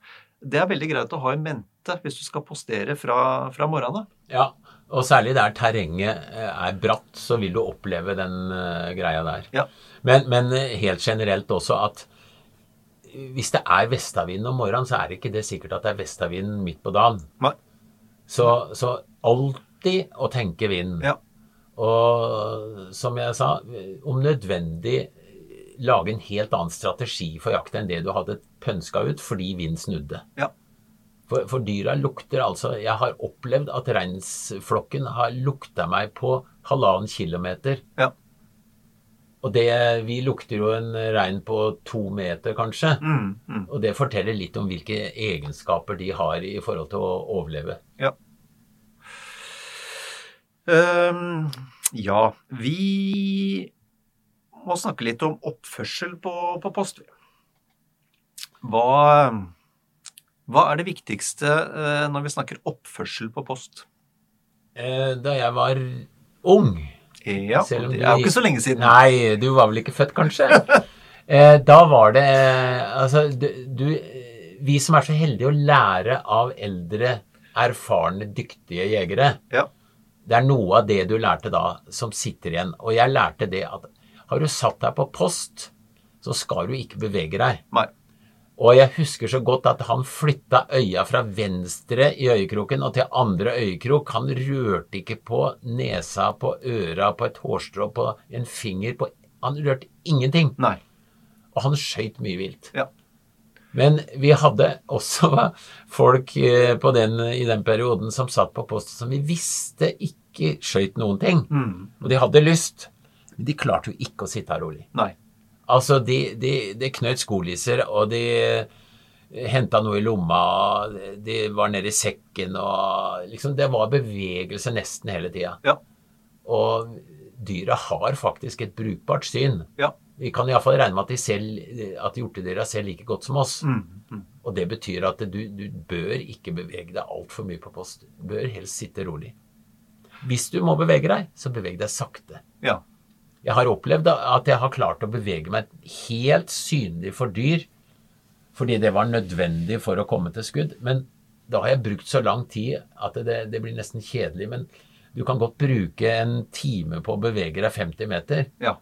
Det er veldig greit å ha i mente hvis du skal postere fra, fra morgenen av. Ja, og særlig der terrenget eh, er bratt, så vil du oppleve den eh, greia der. Ja. Men, men eh, helt generelt også at hvis det er vestavind om morgenen, så er det ikke det sikkert at det er vestavind midt på dagen. Nei. Så, så alltid å tenke vind. Ja. Og som jeg sa, om nødvendig lage en helt annen strategi for jakt enn det du hadde pønska ut fordi vind snudde. Ja. For, for dyra lukter altså Jeg har opplevd at reinsflokken har lukta meg på halvannen kilometer. Ja. Og det, vi lukter jo en rein på to meter, kanskje. Mm, mm. Og det forteller litt om hvilke egenskaper de har i forhold til å overleve. Ja. Um, ja, vi må snakke litt om oppførsel på, på post. Hva, hva er det viktigste eh, når vi snakker oppførsel på post? Eh, Da jeg var ung Ja, det er jo ikke så lenge siden. Nei, du var vel ikke født, kanskje? Eh, da var det Altså, du, du Vi som er så heldige å lære av eldre, erfarne, dyktige jegere Ja. Det er noe av det du lærte da, som sitter igjen. Og jeg lærte det at har du satt deg på post, så skal du ikke bevege deg. Nei. Og jeg husker så godt at han flytta øya fra venstre i øyekroken og til andre øyekrok. Han rørte ikke på nesa, på øra, på et hårstrå, på en finger på Han rørte ingenting. Nei. Og han skøyt mye vilt. Ja. Men vi hadde også folk eh, på den, i den perioden som satt på post som vi visste ikke skøyt noen ting. Og de hadde lyst. Men de klarte jo ikke å sitte her rolig. Nei. Altså, de, de, de knøt skolisser, og de henta noe i lomma, de var nede i sekken og liksom Det var bevegelse nesten hele tida. Ja. Og dyra har faktisk et brukbart syn. Ja. Vi kan iallfall regne med at, de ser, at hjortedyra ser like godt som oss. Mm. Og det betyr at du, du bør ikke bevege deg altfor mye på post. Du bør helst sitte rolig. Hvis du må bevege deg, så beveg deg sakte. Ja. Jeg har opplevd at jeg har klart å bevege meg helt synlig for dyr fordi det var nødvendig for å komme til skudd. Men da har jeg brukt så lang tid at det, det blir nesten kjedelig. Men du kan godt bruke en time på å bevege deg 50 meter. ja.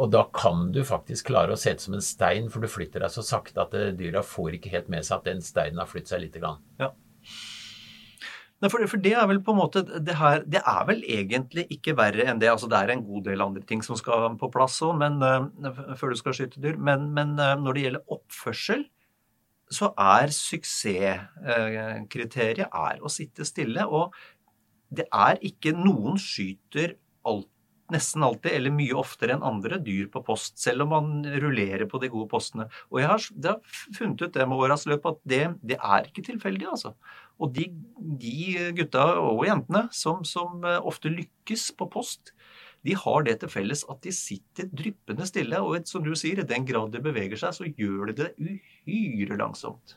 Og da kan du faktisk klare å se ut som en stein, for du flytter deg så sakte at eh, dyra får ikke helt med seg at den steinen har flyttet seg lite grann. Nei, for, for det er vel på en måte det her Det er vel egentlig ikke verre enn det. Altså det er en god del andre ting som skal på plass òg, men eh, før du skal skyte dyr. Men, men uh, når det gjelder oppførsel, så er suksesskriteriet er å sitte stille. Og det er ikke noen skyter alt, nesten alltid, eller mye oftere enn andre dyr på post, selv om man rullerer på de gode postene. Og jeg har, jeg har funnet ut det med åras løp at det, det er ikke tilfeldig, altså. Og de, de gutta og jentene som, som eh, ofte lykkes på post, de har det til felles at de sitter dryppende stille. Og som du sier, i den grad de beveger seg, så gjør de det uhyre langsomt.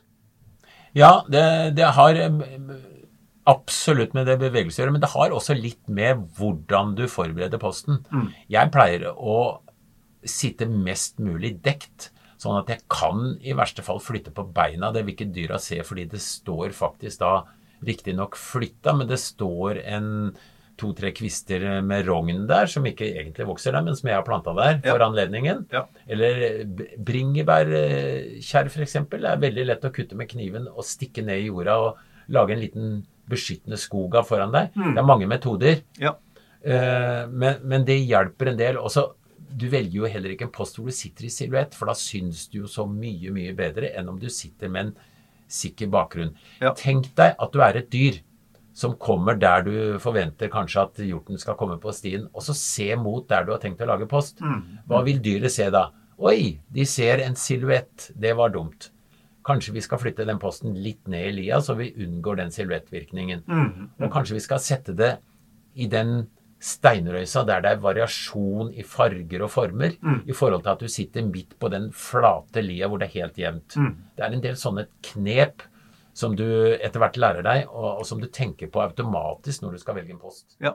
Ja, det, det har eh, absolutt med det bevegelse å gjøre, men det har også litt med hvordan du forbereder posten. Jeg pleier å sitte mest mulig dekt, sånn at jeg kan i verste fall flytte på beina. Det vil ikke dyra se, fordi det står faktisk da riktignok flytta, men det står en to-tre kvister med rogn der, som ikke egentlig vokser der, men som jeg har planta der Ja. for anledningen. Ja. Eller bringebærkjerr f.eks. er veldig lett å kutte med kniven og stikke ned i jorda og lage en liten beskyttende skog av foran deg. Det er mange metoder, Ja. Uh, men, men det hjelper en del. Også, du velger jo heller ikke en post hvor du sitter i silhuett, for da syns du jo så mye, mye bedre enn om du sitter med en sikker bakgrunn. Ja. Tenk deg at du er et dyr som kommer der du forventer kanskje at hjorten skal komme på stien, og så se mot der du har tenkt å lage post. Hva vil dyret se da? Oi, de ser en silhuett. Det var dumt. Kanskje vi skal flytte den posten litt ned i lia, så vi unngår den silhuettvirkningen. Og kanskje vi skal sette det i den steinrøysa der det er variasjon i farger og former, i forhold til at du sitter midt på den flate lia hvor det er helt jevnt. Det er en del sånne knep som du etter hvert lærer deg, og, og som du tenker på automatisk når du skal velge en post. Ja.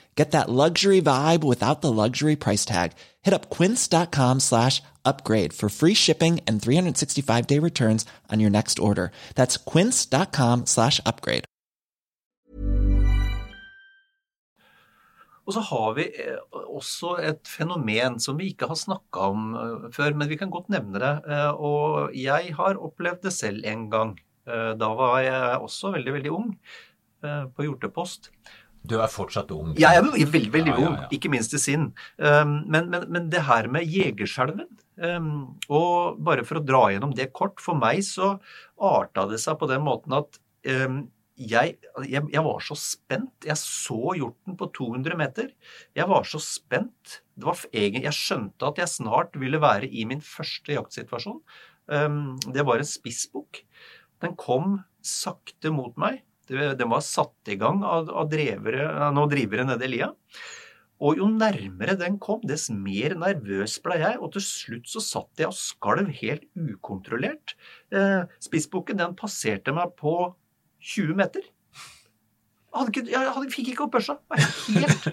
Get that luxury vibe without the luxury price tag. Hit up quince.com slash upgrade for free shipping and 365 day returns on your next order. That's quince.com slash upgrade. Og så har vi eh, også et fenomen som vi ikke har snakka om eh, før, men vi kan godt nevne det. Eh, Og jeg har opplevd det selv en gang. Da var jeg også veldig, veldig ung på hjortepost. Du er fortsatt ung. Jeg er veldig, veldig, Ja, ja, ung, ja. ikke minst i sinn. Um, men, men, men det her med jegerskjelven um, Og bare for å dra gjennom det kort, for meg så arta det seg på den måten at um, jeg, jeg, jeg var så spent. Jeg så hjorten på 200 meter. Jeg var så spent. Det var egen, jeg skjønte at jeg snart ville være i min første jaktsituasjon. Det var en spissbukk. Den kom sakte mot meg. Det- Den var satt i gang av, av drevere, av noen drivere nede i lia. Og jo nærmere den kom, dess mer nervøs ble jeg, og til slutt så satt jeg og skalv helt ukontrollert. Eh, spissbukken den passerte meg på 20 meter. Jeg, ikke, jeg hadde, fikk ikke opp børsa. Helt,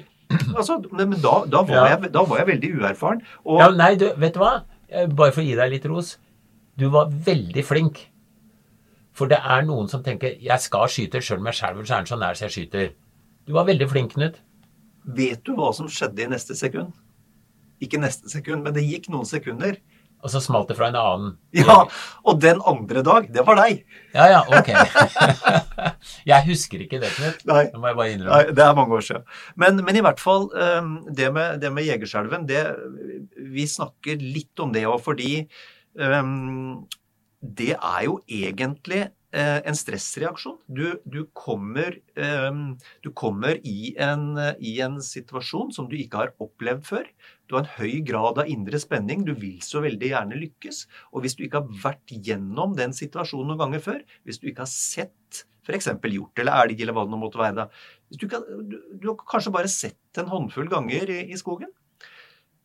altså, men men da, da, var Ja. jeg, da var jeg veldig uerfaren. Og, Ja, nei, du, vet du hva? Eh, Bare for å gi deg litt ros. Du var veldig flink. For det er noen som tenker 'jeg skal skyte', sjøl om jeg skjelver, så er den så nær så jeg skyter. Du var veldig flink, Knut. Vet du hva som skjedde i neste sekund? Ikke neste sekund, men det gikk noen sekunder. Og så smalt det fra en annen. Ja, Og den andre dag, det var deg. Ja, ja, ok. jeg husker ikke det, Knut. Nei. Det må jeg bare innrømme. Nei, det er mange år siden. Men, men i hvert fall, det med, det med Jegerskjelven, det Vi snakker litt om det òg, fordi øhm, det er jo egentlig eh, en stressreaksjon. Du, du, kommer, øhm, du kommer i en, i en situasjon som du ikke har opplevd før. Du har en høy grad av indre spenning. Du vil så veldig gjerne lykkes. Og hvis du ikke har vært gjennom den situasjonen noen ganger før, hvis du ikke har sett f.eks. hjort eller elg eller hva det nå måtte være, da. Du, ikke, du, du har kanskje bare sett en håndfull ganger i, i skogen,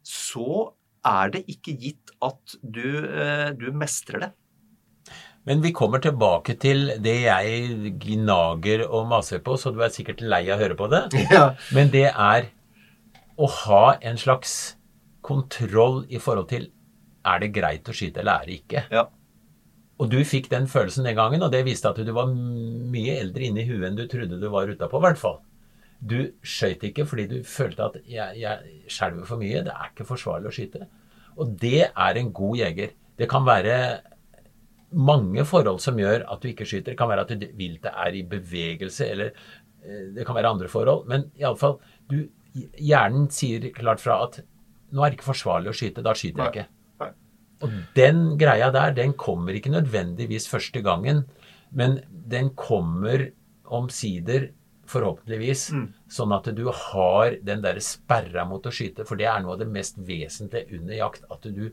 så er det ikke gitt at du, eh, du mestrer det. Men vi kommer tilbake til det jeg gnager og maser på, så du er sikkert lei av å høre på det. Ja. Men det er å ha en slags kontroll i forhold til er det greit å skyte eller er det ikke. Ja. Og du fikk den følelsen den gangen, og det viste at du var mye eldre inni huet enn du trodde du var utapå, i hvert fall. Du skøyt ikke fordi du følte at jeg, jeg skjelver for mye, det er ikke forsvarlig å skyte. Og det er en god jeger. Det kan være mange forhold som gjør at du ikke skyter. Det kan være at viltet er i bevegelse, eller eh, det kan være andre forhold. Men iallfall, hjernen sier klart fra at nå er det ikke forsvarlig å skyte, da skyter jeg ikke. Nei. Og den greia der, den kommer ikke nødvendigvis første gangen, men den kommer omsider, forhåpentligvis, sånn at du har den der sperra mot å skyte. For det er noe av det mest vesentlige under jakt, at du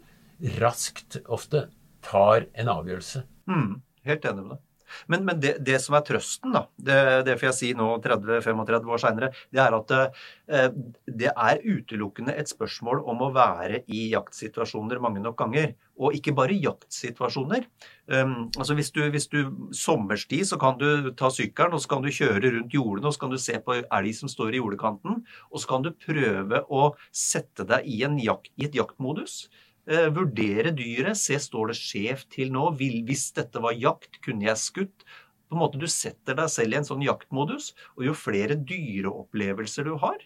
raskt ofte tar en avgjørelse. Mm, helt enig med deg. Men, men det, det som er trøsten, da, det, det får jeg si nå 30-35 år seinere, det er at eh, det er utelukkende et spørsmål om å være i jaktsituasjoner mange nok ganger. Og ikke bare jaktsituasjoner. Um, altså hvis du, hvis du sommerstid, så kan du ta sykkelen og så kan du kjøre rundt jordene og så kan du se på elg som står i jordekanten. Og så kan du prøve å sette deg i, jakt, i et jaktmodus. Eh, vurdere dyret, se står det skjevt til nå, hvis dette var jakt, kunne jeg skutt? På en måte Du setter deg selv i en sånn jaktmodus, og jo flere dyreopplevelser du har,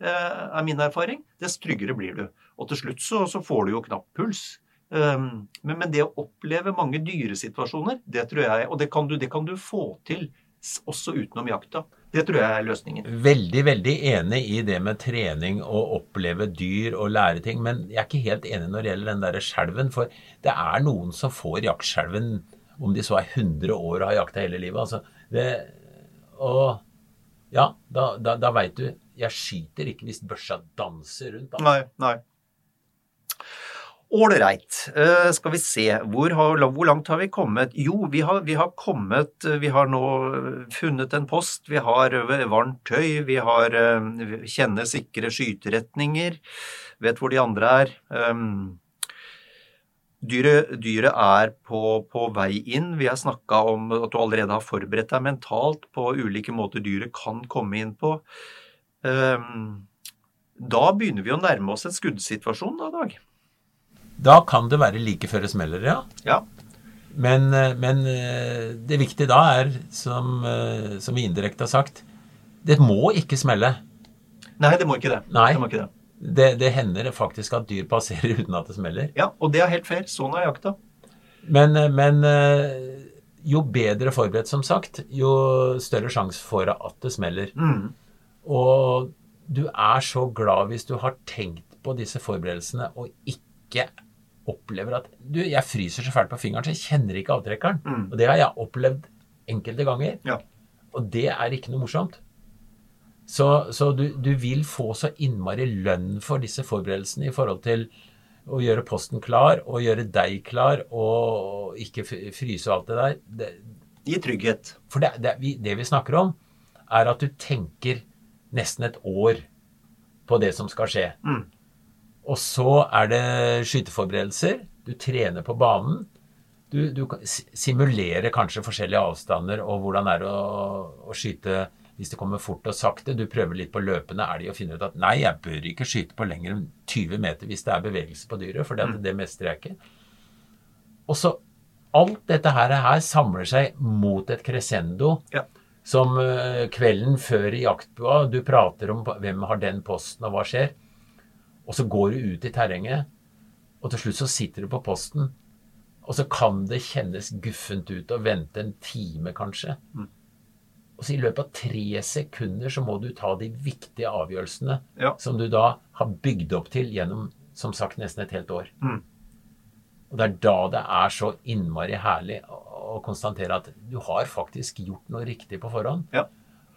eh, er min erfaring, dess tryggere blir du. Og til slutt så, så får du jo knapp puls. Um, men, men det å oppleve mange dyresituasjoner, det tror jeg Og det kan du, det kan du få til også utenom jakta. Det tror jeg er løsningen. Veldig, veldig enig i det med trening og oppleve dyr og lære ting, men jeg er ikke helt enig når det gjelder den derre skjelven, for det er noen som får jaktskjelven om de så er 100 år og har jakta hele livet. Altså, det, og ja, da, da, da veit du Jeg skyter ikke hvis børsa danser rundt. Da. Nei, nei. Ålreit. Eh, skal vi se. Hvor, har, hvor langt har vi kommet? Jo, vi har, vi har kommet eh, Vi har nå funnet en post. Vi har eh, varmt tøy. Vi har eh, kjenner sikre skyteretninger. Vet hvor de andre er. Um, Dyret, dyret er på, på vei inn. Vi har snakka om at du allerede har forberedt deg mentalt på ulike måter dyret kan komme inn på. Um, da begynner vi å nærme oss en skuddsituasjon, da, Dag. Da kan det være like før det smeller, ja. Ja. Men, eh, men eh, det viktige da er, som, eh, som vi indirekte har sagt, det må ikke smelle. Nei, det må ikke det. Nei. Det må ikke det. Det, det hender faktisk at dyr passerer uten at det smeller. Ja, og det er helt fair. Sånn er jakta. Men, men jo bedre forberedt, som sagt, jo større sjanse for at det smeller. Mm. Og du er så glad hvis du har tenkt på disse forberedelsene og ikke opplever at Du, jeg fryser så fælt på fingeren, så jeg kjenner ikke avtrekkeren. Mm. Og det har jeg opplevd enkelte ganger. Ja. Og det er ikke noe morsomt. Så, så du, du vil få så innmari lønn for disse forberedelsene i forhold til å gjøre posten klar og gjøre deg klar og ikke fryse og alt det der. Det, Gi trygghet. For det, det, vi, det vi snakker om, er at du tenker nesten et år på det som skal skje. Og så er det skyteforberedelser. Du trener på banen. Du, du simulerer kanskje forskjellige avstander og hvordan er det å, å skyte hvis det kommer fort og sakte. Du prøver litt på løpende elg og finner ut at nei, jeg bør ikke skyte på lenger enn 20 meter hvis det er bevegelse på dyret, for det, det mestrer jeg ikke. Og så alt dette her, her samler seg mot et crescendo Ja. som eh, kvelden før i jaktbua, du prater om hvem har den posten og hva skjer. Og så går du ut i terrenget, og til slutt så sitter du på posten. Og så kan det kjennes guffent ut å vente en time, kanskje. Og så i løpet av tre sekunder så må du ta de viktige avgjørelsene Ja. som du da har bygd opp til gjennom, som sagt, nesten et helt år. Og det er da det er så innmari herlig å konstatere at du har faktisk gjort noe riktig på forhånd. Ja.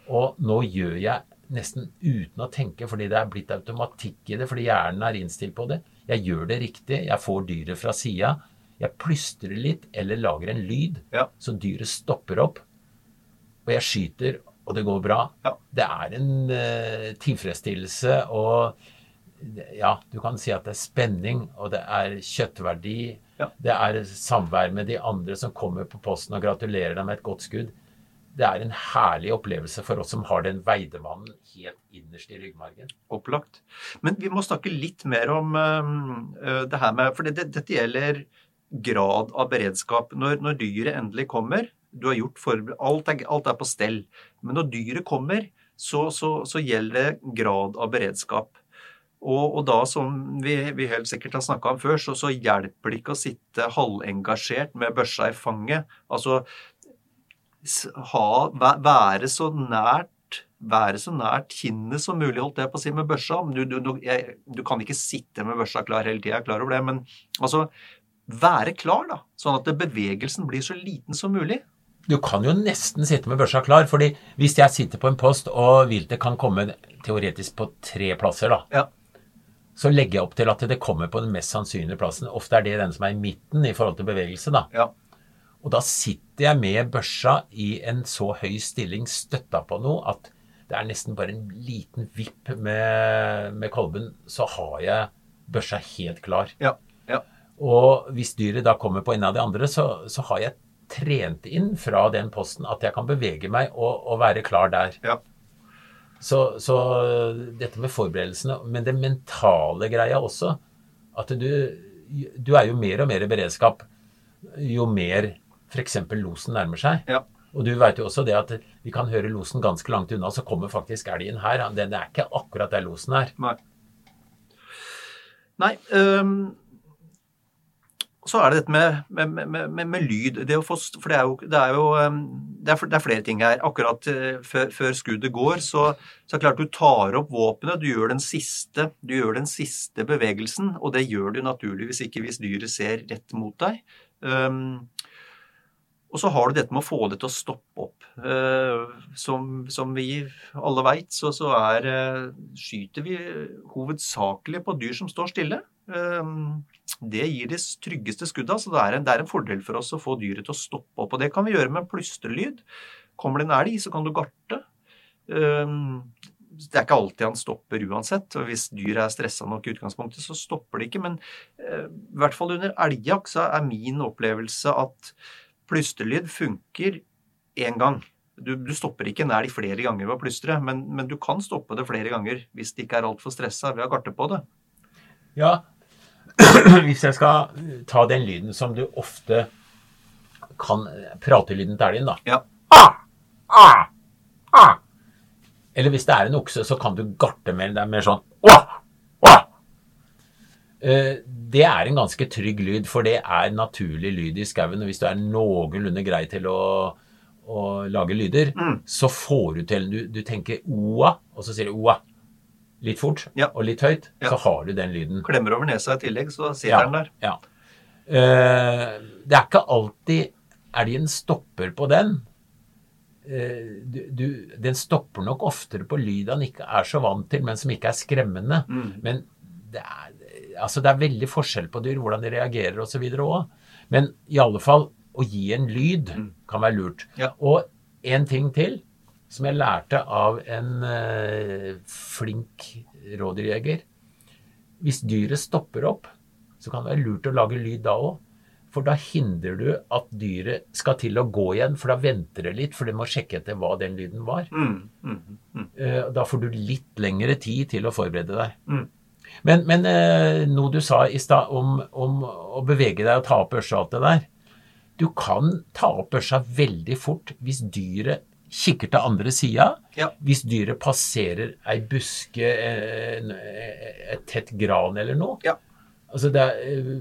Og nå gjør jeg nesten uten å tenke, fordi det er blitt automatikk i det, fordi hjernen er innstilt på det. Jeg gjør det riktig, jeg får dyret fra sida. Jeg plystrer litt eller lager en lyd, Ja. så dyret stopper opp. Og jeg skyter, og det går bra. Ja. Det er en uh, tilfredsstillelse og ja, du kan si at det er spenning, og det er kjøttverdi. Ja. Det er samvær med de andre som kommer på posten og gratulerer deg med et godt skudd. Det er en herlig opplevelse for oss som har den veidemannen helt innerst i ryggmargen. Opplagt. Men vi må snakke litt mer om uh, det her med For det, det, dette gjelder grad av beredskap. Når, når dyret endelig kommer, du har gjort forbered... Alt, er- alt er på stell. Men når dyret kommer, så, så, så gjelder det grad av beredskap. Og, og da, som vi, vi helt sikkert har snakka om før, så, så hjelper det ikke å sitte halvengasjert med børsa i fanget. Altså ha, være så nært være så nært kinnet som mulig, holdt jeg på å si, med børsa. Du, du, du, jeg, du kan ikke sitte med børsa klar hele tida, jeg er klar over det, men altså være klar, da. Sånn at bevegelsen blir så liten som mulig. Du kan jo nesten sitte med børsa klar, fordi hvis jeg sitter på en post, og viltet kan komme teoretisk på tre plasser, da, Ja. så legger jeg opp til at det kommer på den mest sannsynlige plassen. Ofte er det den som er i midten i forhold til bevegelse, da. Ja. Og da sitter jeg med børsa i en så høy stilling støtta på noe at det er nesten bare en liten vipp med, med kolben, så har jeg børsa helt klar. Ja. ja. Og hvis dyret da kommer på en av de andre, så, så har jeg trent inn fra den posten at jeg kan bevege meg og, og være klar der. ja. Så, så dette med forberedelsene, men det mentale greia også, at du, du er jo mer og mer i beredskap jo mer f.eks. losen nærmer seg. ja. Og du vet jo også det at vi kan høre losen ganske langt unna, så kommer faktisk elgen her. Den er ikke akkurat der losen er. Nei. Nei um, Så er det dette med, med, med, med, lyd. Det få, for det er jo, det er jo det, er, er flere ting her. Akkurat øh, før, før skuddet går, så, så er det klart du tar opp våpenet. Du gjør den siste, du gjør den siste bevegelsen, og det gjør du naturligvis ikke hvis dyret ser rett mot deg. Øhm, og så har du dette med å få det til å stoppe opp. Eh, som, som vi alle veit, så, så er, eh, skyter vi hovedsakelig på dyr som står stille. Eh, det gir de tryggeste skudda, så det er, en, det er en fordel for oss å få dyret til å stoppe opp. Og det kan vi gjøre med en plystrelyd. Kommer det en elg, så kan du garte. Det er ikke alltid han stopper uansett. og Hvis dyr er stressa nok i utgangspunktet, så stopper det ikke. Men i hvert fall under elgjakt så er min opplevelse at Plystrelyd funker én gang. Du, du stopper ikke nær de flere ganger ved å plystre, men, men du kan stoppe det flere ganger hvis det ikke er altfor stressa ved å garte på det. Ja, hvis jeg skal ta den lyden som du ofte kan Pratelyden til elgen, da. Ja. Ah! Ah! Ah! Eller hvis det er en okse, så kan du garte mer. Det er mer sånn Wah! Eh, Det er en ganske trygg lyd, for det er naturlig lyd i skauen. Og hvis du er noenlunde grei til å, å lage lyder, så får du til du, du tenker oa, og så sier du oa litt fort Ja. og litt høyt, Ja. så har du den lyden. Klemmer over nesa i tillegg, så sitter den der. Ja. Uh, det er ikke alltid elgen stopper på den. Uh, du, du, den stopper nok oftere på lyd han ikke er så vant til, men som ikke er skremmende. Men det er, altså det er veldig forskjell på dyr, hvordan de reagerer osv. òg. Men i alle fall, å gi en lyd kan være lurt. Ja. Og en ting til som jeg lærte av en uh, flink rådyrjeger. Hvis dyret stopper opp, så kan det være lurt å lage lyd da òg. For da hindrer du at dyret skal til å gå igjen, for da venter det litt, for det må sjekke etter hva den lyden var. Eh, Da får du litt lengre tid til å forberede deg. Men, men eh, noe du sa i stad om, om å bevege deg og ta opp børsa og alt det der. Du kan ta opp børsa veldig fort hvis dyret kikker til andre sida. Ja. Hvis dyret passerer ei buske, eh, et tett gran eller noe. Ja. Altså er, eh,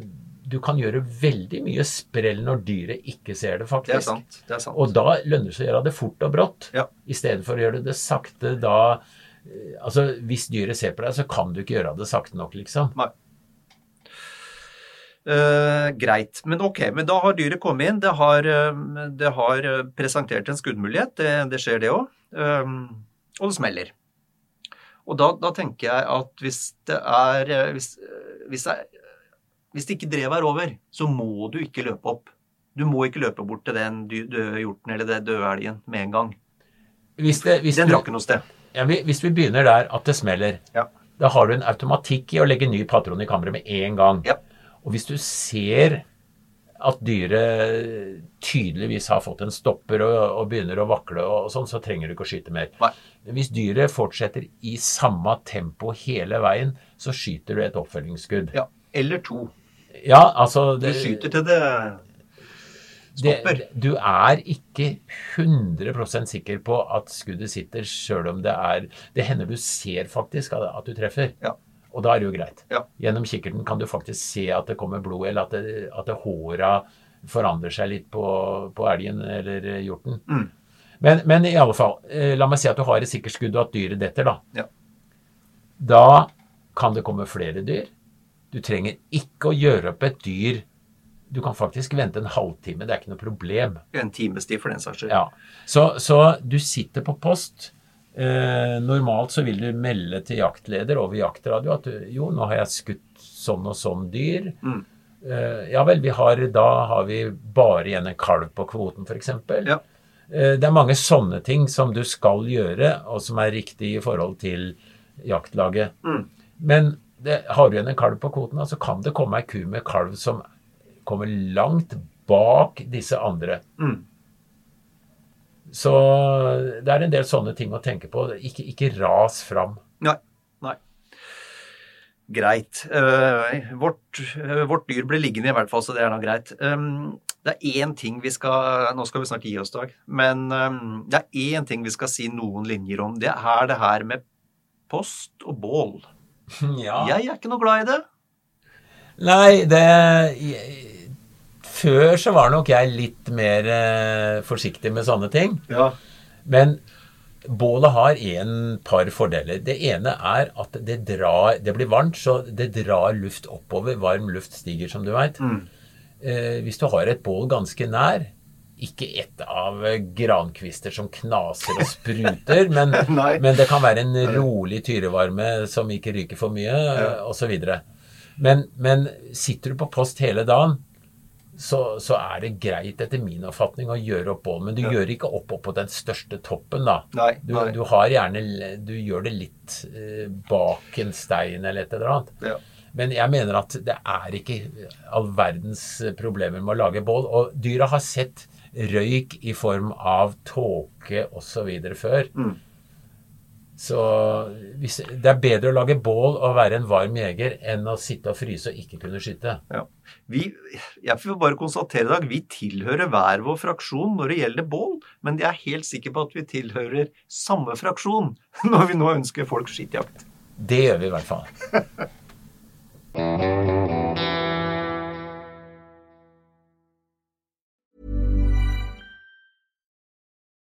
du kan gjøre veldig mye sprell når dyret ikke ser det, faktisk. Det er sant. Det er sant. Og da lønner det seg å gjøre det fort og brått, Ja. istedenfor å gjøre det sakte. Da eh, Altså, hvis dyret ser på deg, så kan du ikke gjøre det sakte nok, liksom. Nei. Uh, greit. Men ok, men da har dyret kommet inn. Det har, eh, det har eh, presentert en skuddmulighet. Det, det skjer, det òg. og det smeller. Og da, da tenker jeg at hvis det er eh, hvis, eh, hvis, er, hvis det ikke drevet er over, så må du ikke løpe opp. Du må ikke løpe bort til den døde hjorten eller den døde elgen med en gang. Hvis, det, hvis, Den ikke noe sted. Ja, hvis vi begynner der at det smeller, Ja. da har du en automatikk i å legge ny patron i kammeret med en gang. Ja. Og hvis du ser at dyret tydeligvis har fått en stopper og, og begynner å vakle og sånn, så trenger du ikke å skyte mer. Nei. Hvis dyret fortsetter i samme tempo hele veien, så skyter du et oppfølgingsskudd. Ja. Eller to. Ja, altså Du skyter til det stopper. det, Du er ikke 100% sikker på at skuddet sitter, sjøl om det er Det hender du ser faktisk at du treffer. Ja. Og da er det jo greit. Ja. Gjennom kikkerten kan du faktisk se at det kommer blod, eller at, det, at det håra forandrer seg litt på, på elgen eller hjorten. Mm. Men, men i alle fall, eh, la meg si at du har et sikkert skudd og at dyret detter, da. Ja. Da kan det komme flere dyr. Du trenger ikke å gjøre opp et dyr. Du kan faktisk vente en halvtime, det er ikke noe problem. En timestid for den saks skyld. Ja. Så, så du sitter på post. Eh, normalt så vil du melde til jaktleder over jaktradio at du, jo, nå har jeg skutt sånn og sånn dyr. Mm. Eh, ja vel, vi har, da har vi bare igjen en kalv på kvoten, f.eks. Ja. Eh, det er mange sånne ting som du skal gjøre, og som er riktig i forhold til jaktlaget. Mm. Men det, har du igjen en kalv på kvoten, så kan det komme ei ku med kalv som kommer langt bak disse andre. Mm. Så det er en del sånne ting å tenke på. Ikke, ikke ras fram. Nei. Nei. Greit. Uh, vårt, uh, vårt dyr ble liggende i hvert fall, så det er da greit. Um, det er én ting vi skal Nå skal vi snart gi oss, Dag. Men um, det er én ting vi skal si noen linjer om. Det er det her med post og bål. Ja. Jeg er ikke noe glad i det. Nei, det jeg- Før så var nok jeg litt mer eh, forsiktig med sånne ting. Ja. Men bålet har en par fordeler. Det ene er at det drar Det blir varmt, så det drar luft oppover. Varm luft stiger, som du veit. Eh, hvis du har et bål ganske nær ikke et av grankvister som knaser og spruter, men, men det kan være en rolig tyrevarme som ikke ryker for mye, ja. osv. Men, men sitter du på post hele dagen, så, så er det greit etter min oppfatning å gjøre opp bål. Men du gjør ikke opp opp på den største toppen, da. Nei, Du, nei. du har gjerne Du gjør det litt eh, bak en stein eller et eller annet. Ja. Men jeg mener at det er ikke all verdens problemer med å lage bål. Og dyra har sett røyk i form av tåke osv. før. Mm. Så hvis, det er bedre å lage bål og være en varm jeger enn å sitte og fryse og ikke kunne skyte. Ja. Vi, jeg får bare konstatere i dag, vi tilhører hver vår fraksjon når det gjelder bål, men jeg er helt sikker på at vi tilhører samme fraksjon når vi nå ønsker folk skittjakt. Det gjør vi i hvert fall.